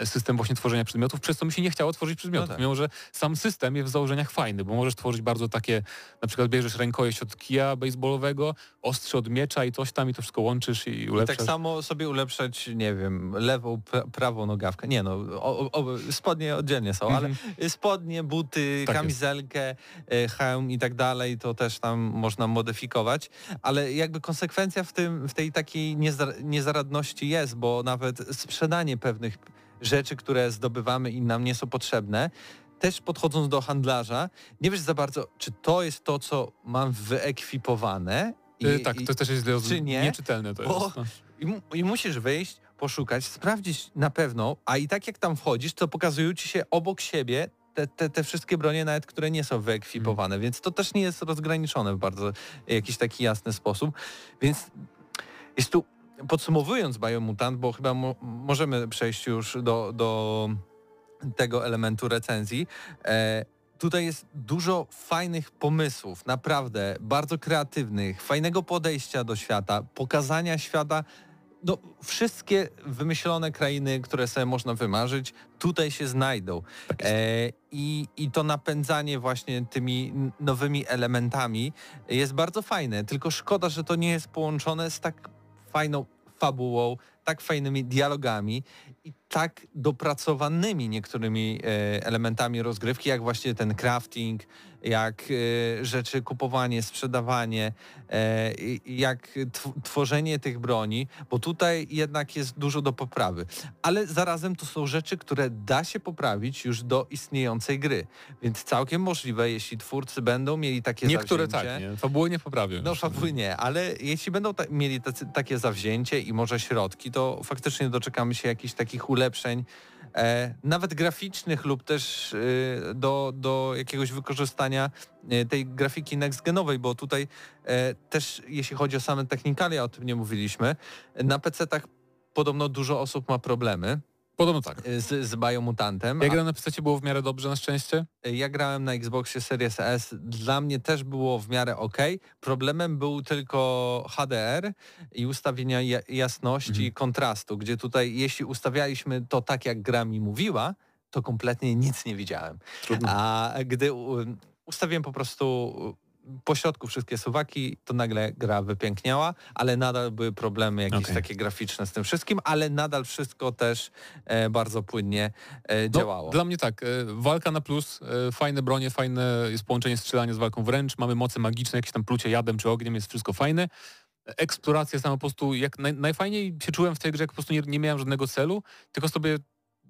system właśnie tworzenia przedmiotów, przez co mi się nie chciało tworzyć przedmiotów, tak. mimo że sam system jest w założeniach fajny, bo możesz tworzyć bardzo takie, na przykład bierzesz rękojeść od kija baseballowego, ostrze od miecza i coś tam i to wszystko łączysz i I ulepszasz. tak samo sobie ulepszać, nie wiem, lewą, pra- prawą nogawkę. Nie no, o, o, spodnie oddzielnie są, Mhm. ale spodnie, buty, Tak jest. kamizelkę, e, hełm i tak dalej, to też tam można modyfikować. Ale jakby konsekwencja w, tym, w tej takiej niezar- niezaradności jest, bo nawet sprzedanie pewnych rzeczy, które zdobywamy i nam nie są potrzebne, też podchodząc do handlarza, nie wiesz za bardzo, czy to jest to, co mam wyekwipowane. I, Y, tak, i- to też jest źle- czy nie? nieczytelne to Bo- jest. No. i, I musisz wyjść, poszukać, sprawdzić na pewno, a i tak jak tam wchodzisz, to pokazują ci się obok siebie te, te, te wszystkie bronie nawet, które nie są wyekwipowane, więc to też nie jest rozgraniczone w bardzo jakiś taki jasny sposób. Więc jest tu, podsumowując Biomutant, bo chyba mo, możemy przejść już do, do tego elementu recenzji, e, Tutaj jest dużo fajnych pomysłów, naprawdę bardzo kreatywnych, fajnego podejścia do świata, pokazania świata. No, wszystkie wymyślone krainy, które sobie można wymarzyć, tutaj się znajdą. Tak. E, i, I to napędzanie właśnie tymi nowymi elementami jest bardzo fajne, tylko szkoda, że to nie jest połączone z tak fajną fabułą, tak fajnymi dialogami i tak dopracowanymi niektórymi e, elementami rozgrywki, jak właśnie ten crafting, jak e, rzeczy kupowanie, sprzedawanie, e, jak tw- tworzenie tych broni, bo tutaj jednak jest dużo do poprawy. Ale zarazem to są rzeczy, które da się poprawić już do istniejącej gry. Więc całkiem możliwe, jeśli twórcy będą mieli takie Niektóre zawzięcie, tak, nie? Fabuły nie poprawią. no fabuły nie, ale jeśli będą ta, mieli tacy, takie zawzięcie i może środki, to faktycznie doczekamy się jakichś takich ulepszeń, nawet graficznych lub też e, do, do jakiegoś wykorzystania e, tej grafiki next-genowej, bo tutaj e, też jeśli chodzi o same technikalia, o tym nie mówiliśmy, na PC-tach podobno dużo osób ma problemy Podobno tak. e, z, z Biomutantem. Jak a- gra na PC było w miarę dobrze na szczęście. ja grałem na Xboxie Series S, dla mnie też było w miarę ok. Problemem był tylko HDR i ustawienia ja- jasności Mhm. i kontrastu, gdzie tutaj jeśli ustawialiśmy to tak, jak gra mi mówiła, to kompletnie nic nie widziałem. Trudno. A gdy ustawiłem po prostu po środku wszystkie suwaki, to nagle gra wypiękniała, ale nadal były problemy jakieś Okej. takie graficzne z tym wszystkim, ale nadal wszystko też e, bardzo płynnie e, No, działało. Dla mnie tak, e, walka na plus, e, fajne bronie, fajne jest połączenie strzelania z walką wręcz, mamy moce magiczne, jakieś tam plucie jadem czy ogniem, jest wszystko fajne. Eksploracja sama po prostu, jak naj, najfajniej się czułem w tej grze, jak po prostu nie, nie miałem żadnego celu, tylko sobie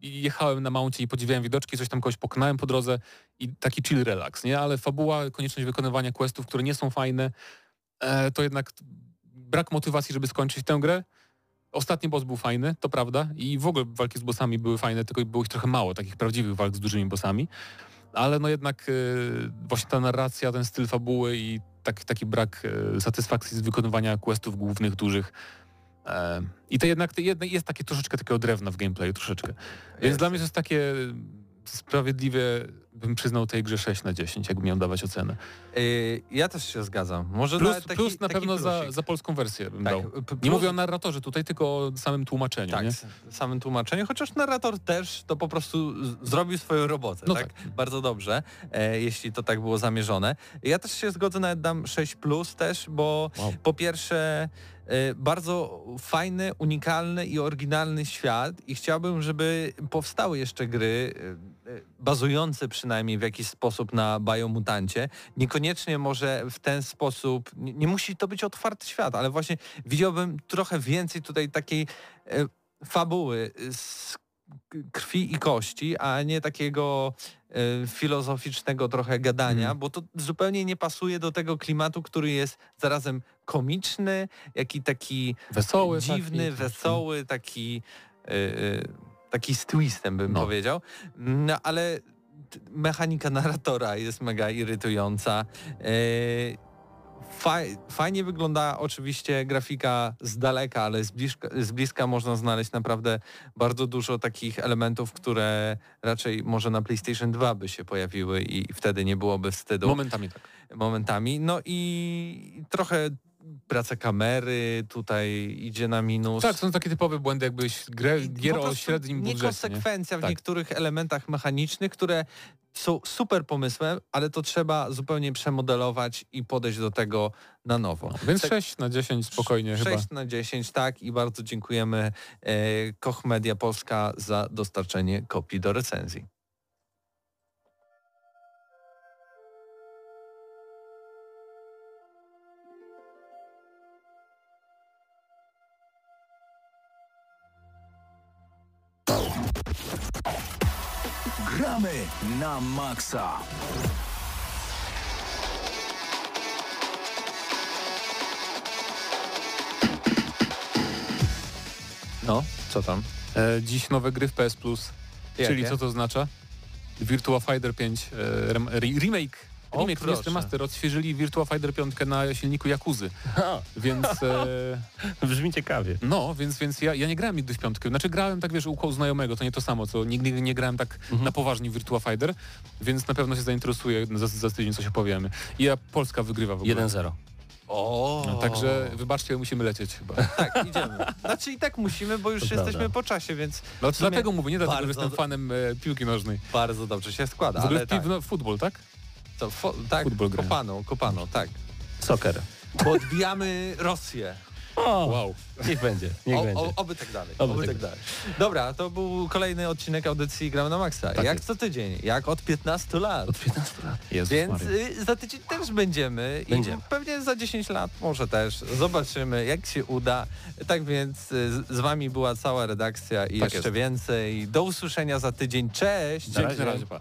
jechałem na mouncie i podziwiałem widoczki, coś tam kogoś pokonałem po drodze i taki chill relax, nie? Ale fabuła, konieczność wykonywania questów, które nie są fajne, e, to jednak brak motywacji, żeby skończyć tę grę. Ostatni boss był fajny, to prawda, i w ogóle walki z bossami były fajne, tylko było ich trochę mało, takich prawdziwych walk z dużymi bossami. Ale no jednak e, właśnie ta narracja, ten styl fabuły i tak, taki brak e, satysfakcji z wykonywania questów głównych, dużych. I to jednak, to jednak jest takie troszeczkę takiego drewna w gameplayu, troszeczkę. Więc Jest. dla mnie to jest takie sprawiedliwie bym przyznał tej grze 6 na 10, jakbym miał dawać ocenę. Yy, ja też się zgadzam. Może Plus, taki, plus na pewno za, za polską wersję bym Tak, dał. p- Nie plus- mówię o narratorze tutaj, tylko o samym tłumaczeniu, Tak, nie? samym tłumaczeniu, chociaż narrator też to po prostu zrobił swoją robotę, No tak? Bardzo dobrze, e, jeśli to tak było zamierzone. Ja też się zgodzę, nawet dam 6 plus też, bo Wow. po pierwsze e, bardzo fajny, unikalny i oryginalny świat i chciałbym, żeby powstały jeszcze gry bazujące przynajmniej w jakiś sposób na biomutancie. Niekoniecznie może w ten sposób, nie, nie musi to być otwarty świat, ale właśnie widziałbym trochę więcej tutaj takiej e, fabuły z krwi i kości, a nie takiego e, filozoficznego trochę gadania, Mhm. bo to zupełnie nie pasuje do tego klimatu, który jest zarazem komiczny, jak i taki Wesoły. dziwny, taki, wesoły, taki e, taki z twistem bym No. powiedział. No ale mechanika (laughs) narratora jest mega irytująca. E, Faj, fajnie wygląda oczywiście grafika z daleka, ale z bliska, z bliska można znaleźć naprawdę bardzo dużo takich elementów, które raczej może na PlayStation 2 by się pojawiły i wtedy nie byłoby wstydu Momentami tak. momentami. No i trochę praca kamery tutaj idzie na minus. Tak, są takie typowe błędy, jakbyś grę, gier o średnim budżecie. Nie? Niekonsekwencja w Tak. niektórych elementach mechanicznych, które są super pomysłem, ale to trzeba zupełnie przemodelować i podejść do tego na nowo. No, więc Tak. 6 na 10 spokojnie 6 chyba. na 10, tak i bardzo dziękujemy e, Koch Media Polska za dostarczenie kopii do recenzji. Gramy na maksa. No, co tam? E, dziś nowe gry w PS Plus. Czyli Jakie? co to oznacza? Virtua Fighter 5 e, rem, re, remake. O, Remake, to jest proszę. remaster. Odświeżyli Virtua Fighter 5 na silniku Jakuzy. Więc e, Brzmi ciekawie. no, więc, więc ja, ja nie grałem nigdy w piątkę. Znaczy grałem tak, wiesz, u koło znajomego, to nie to samo, co nigdy nie grałem tak na poważnie w Virtua Fighter, więc na pewno się zainteresuję, za, za tydzień coś opowiemy. I ja Polska wygrywa w ogóle. 1-0. O, No, także wybaczcie, musimy lecieć chyba. (laughs) tak, idziemy. Znaczy i tak musimy, bo już To jesteśmy prawda. po czasie, więc No, dlatego mówię, nie dlatego, że jestem fanem e, piłki nożnej. bardzo dobrze się składa. W ogóle ale w, tak, no, futbol, tak? To, fo, tak futbol grałem. kopano, kopano, tak. Soccer. Bo odbijamy Rosję. O, Wow. niech będzie, niech O, będzie. o, oby tak dalej. Oby Oby, tak tak dalej. Dobra, to był kolejny odcinek audycji Gramy na Maxa. Tak jak jest. co tydzień, jak od 15 lat. Od 15 lat. Jezus Więc Maria. y, za tydzień też będziemy Będziemy. i pewnie za 10 lat może też. Zobaczymy jak się uda. Tak więc y, z, z wami była cała redakcja i Tak jeszcze jest. więcej. Do usłyszenia za tydzień. Cześć! Dzięki, razie. na razie, pa.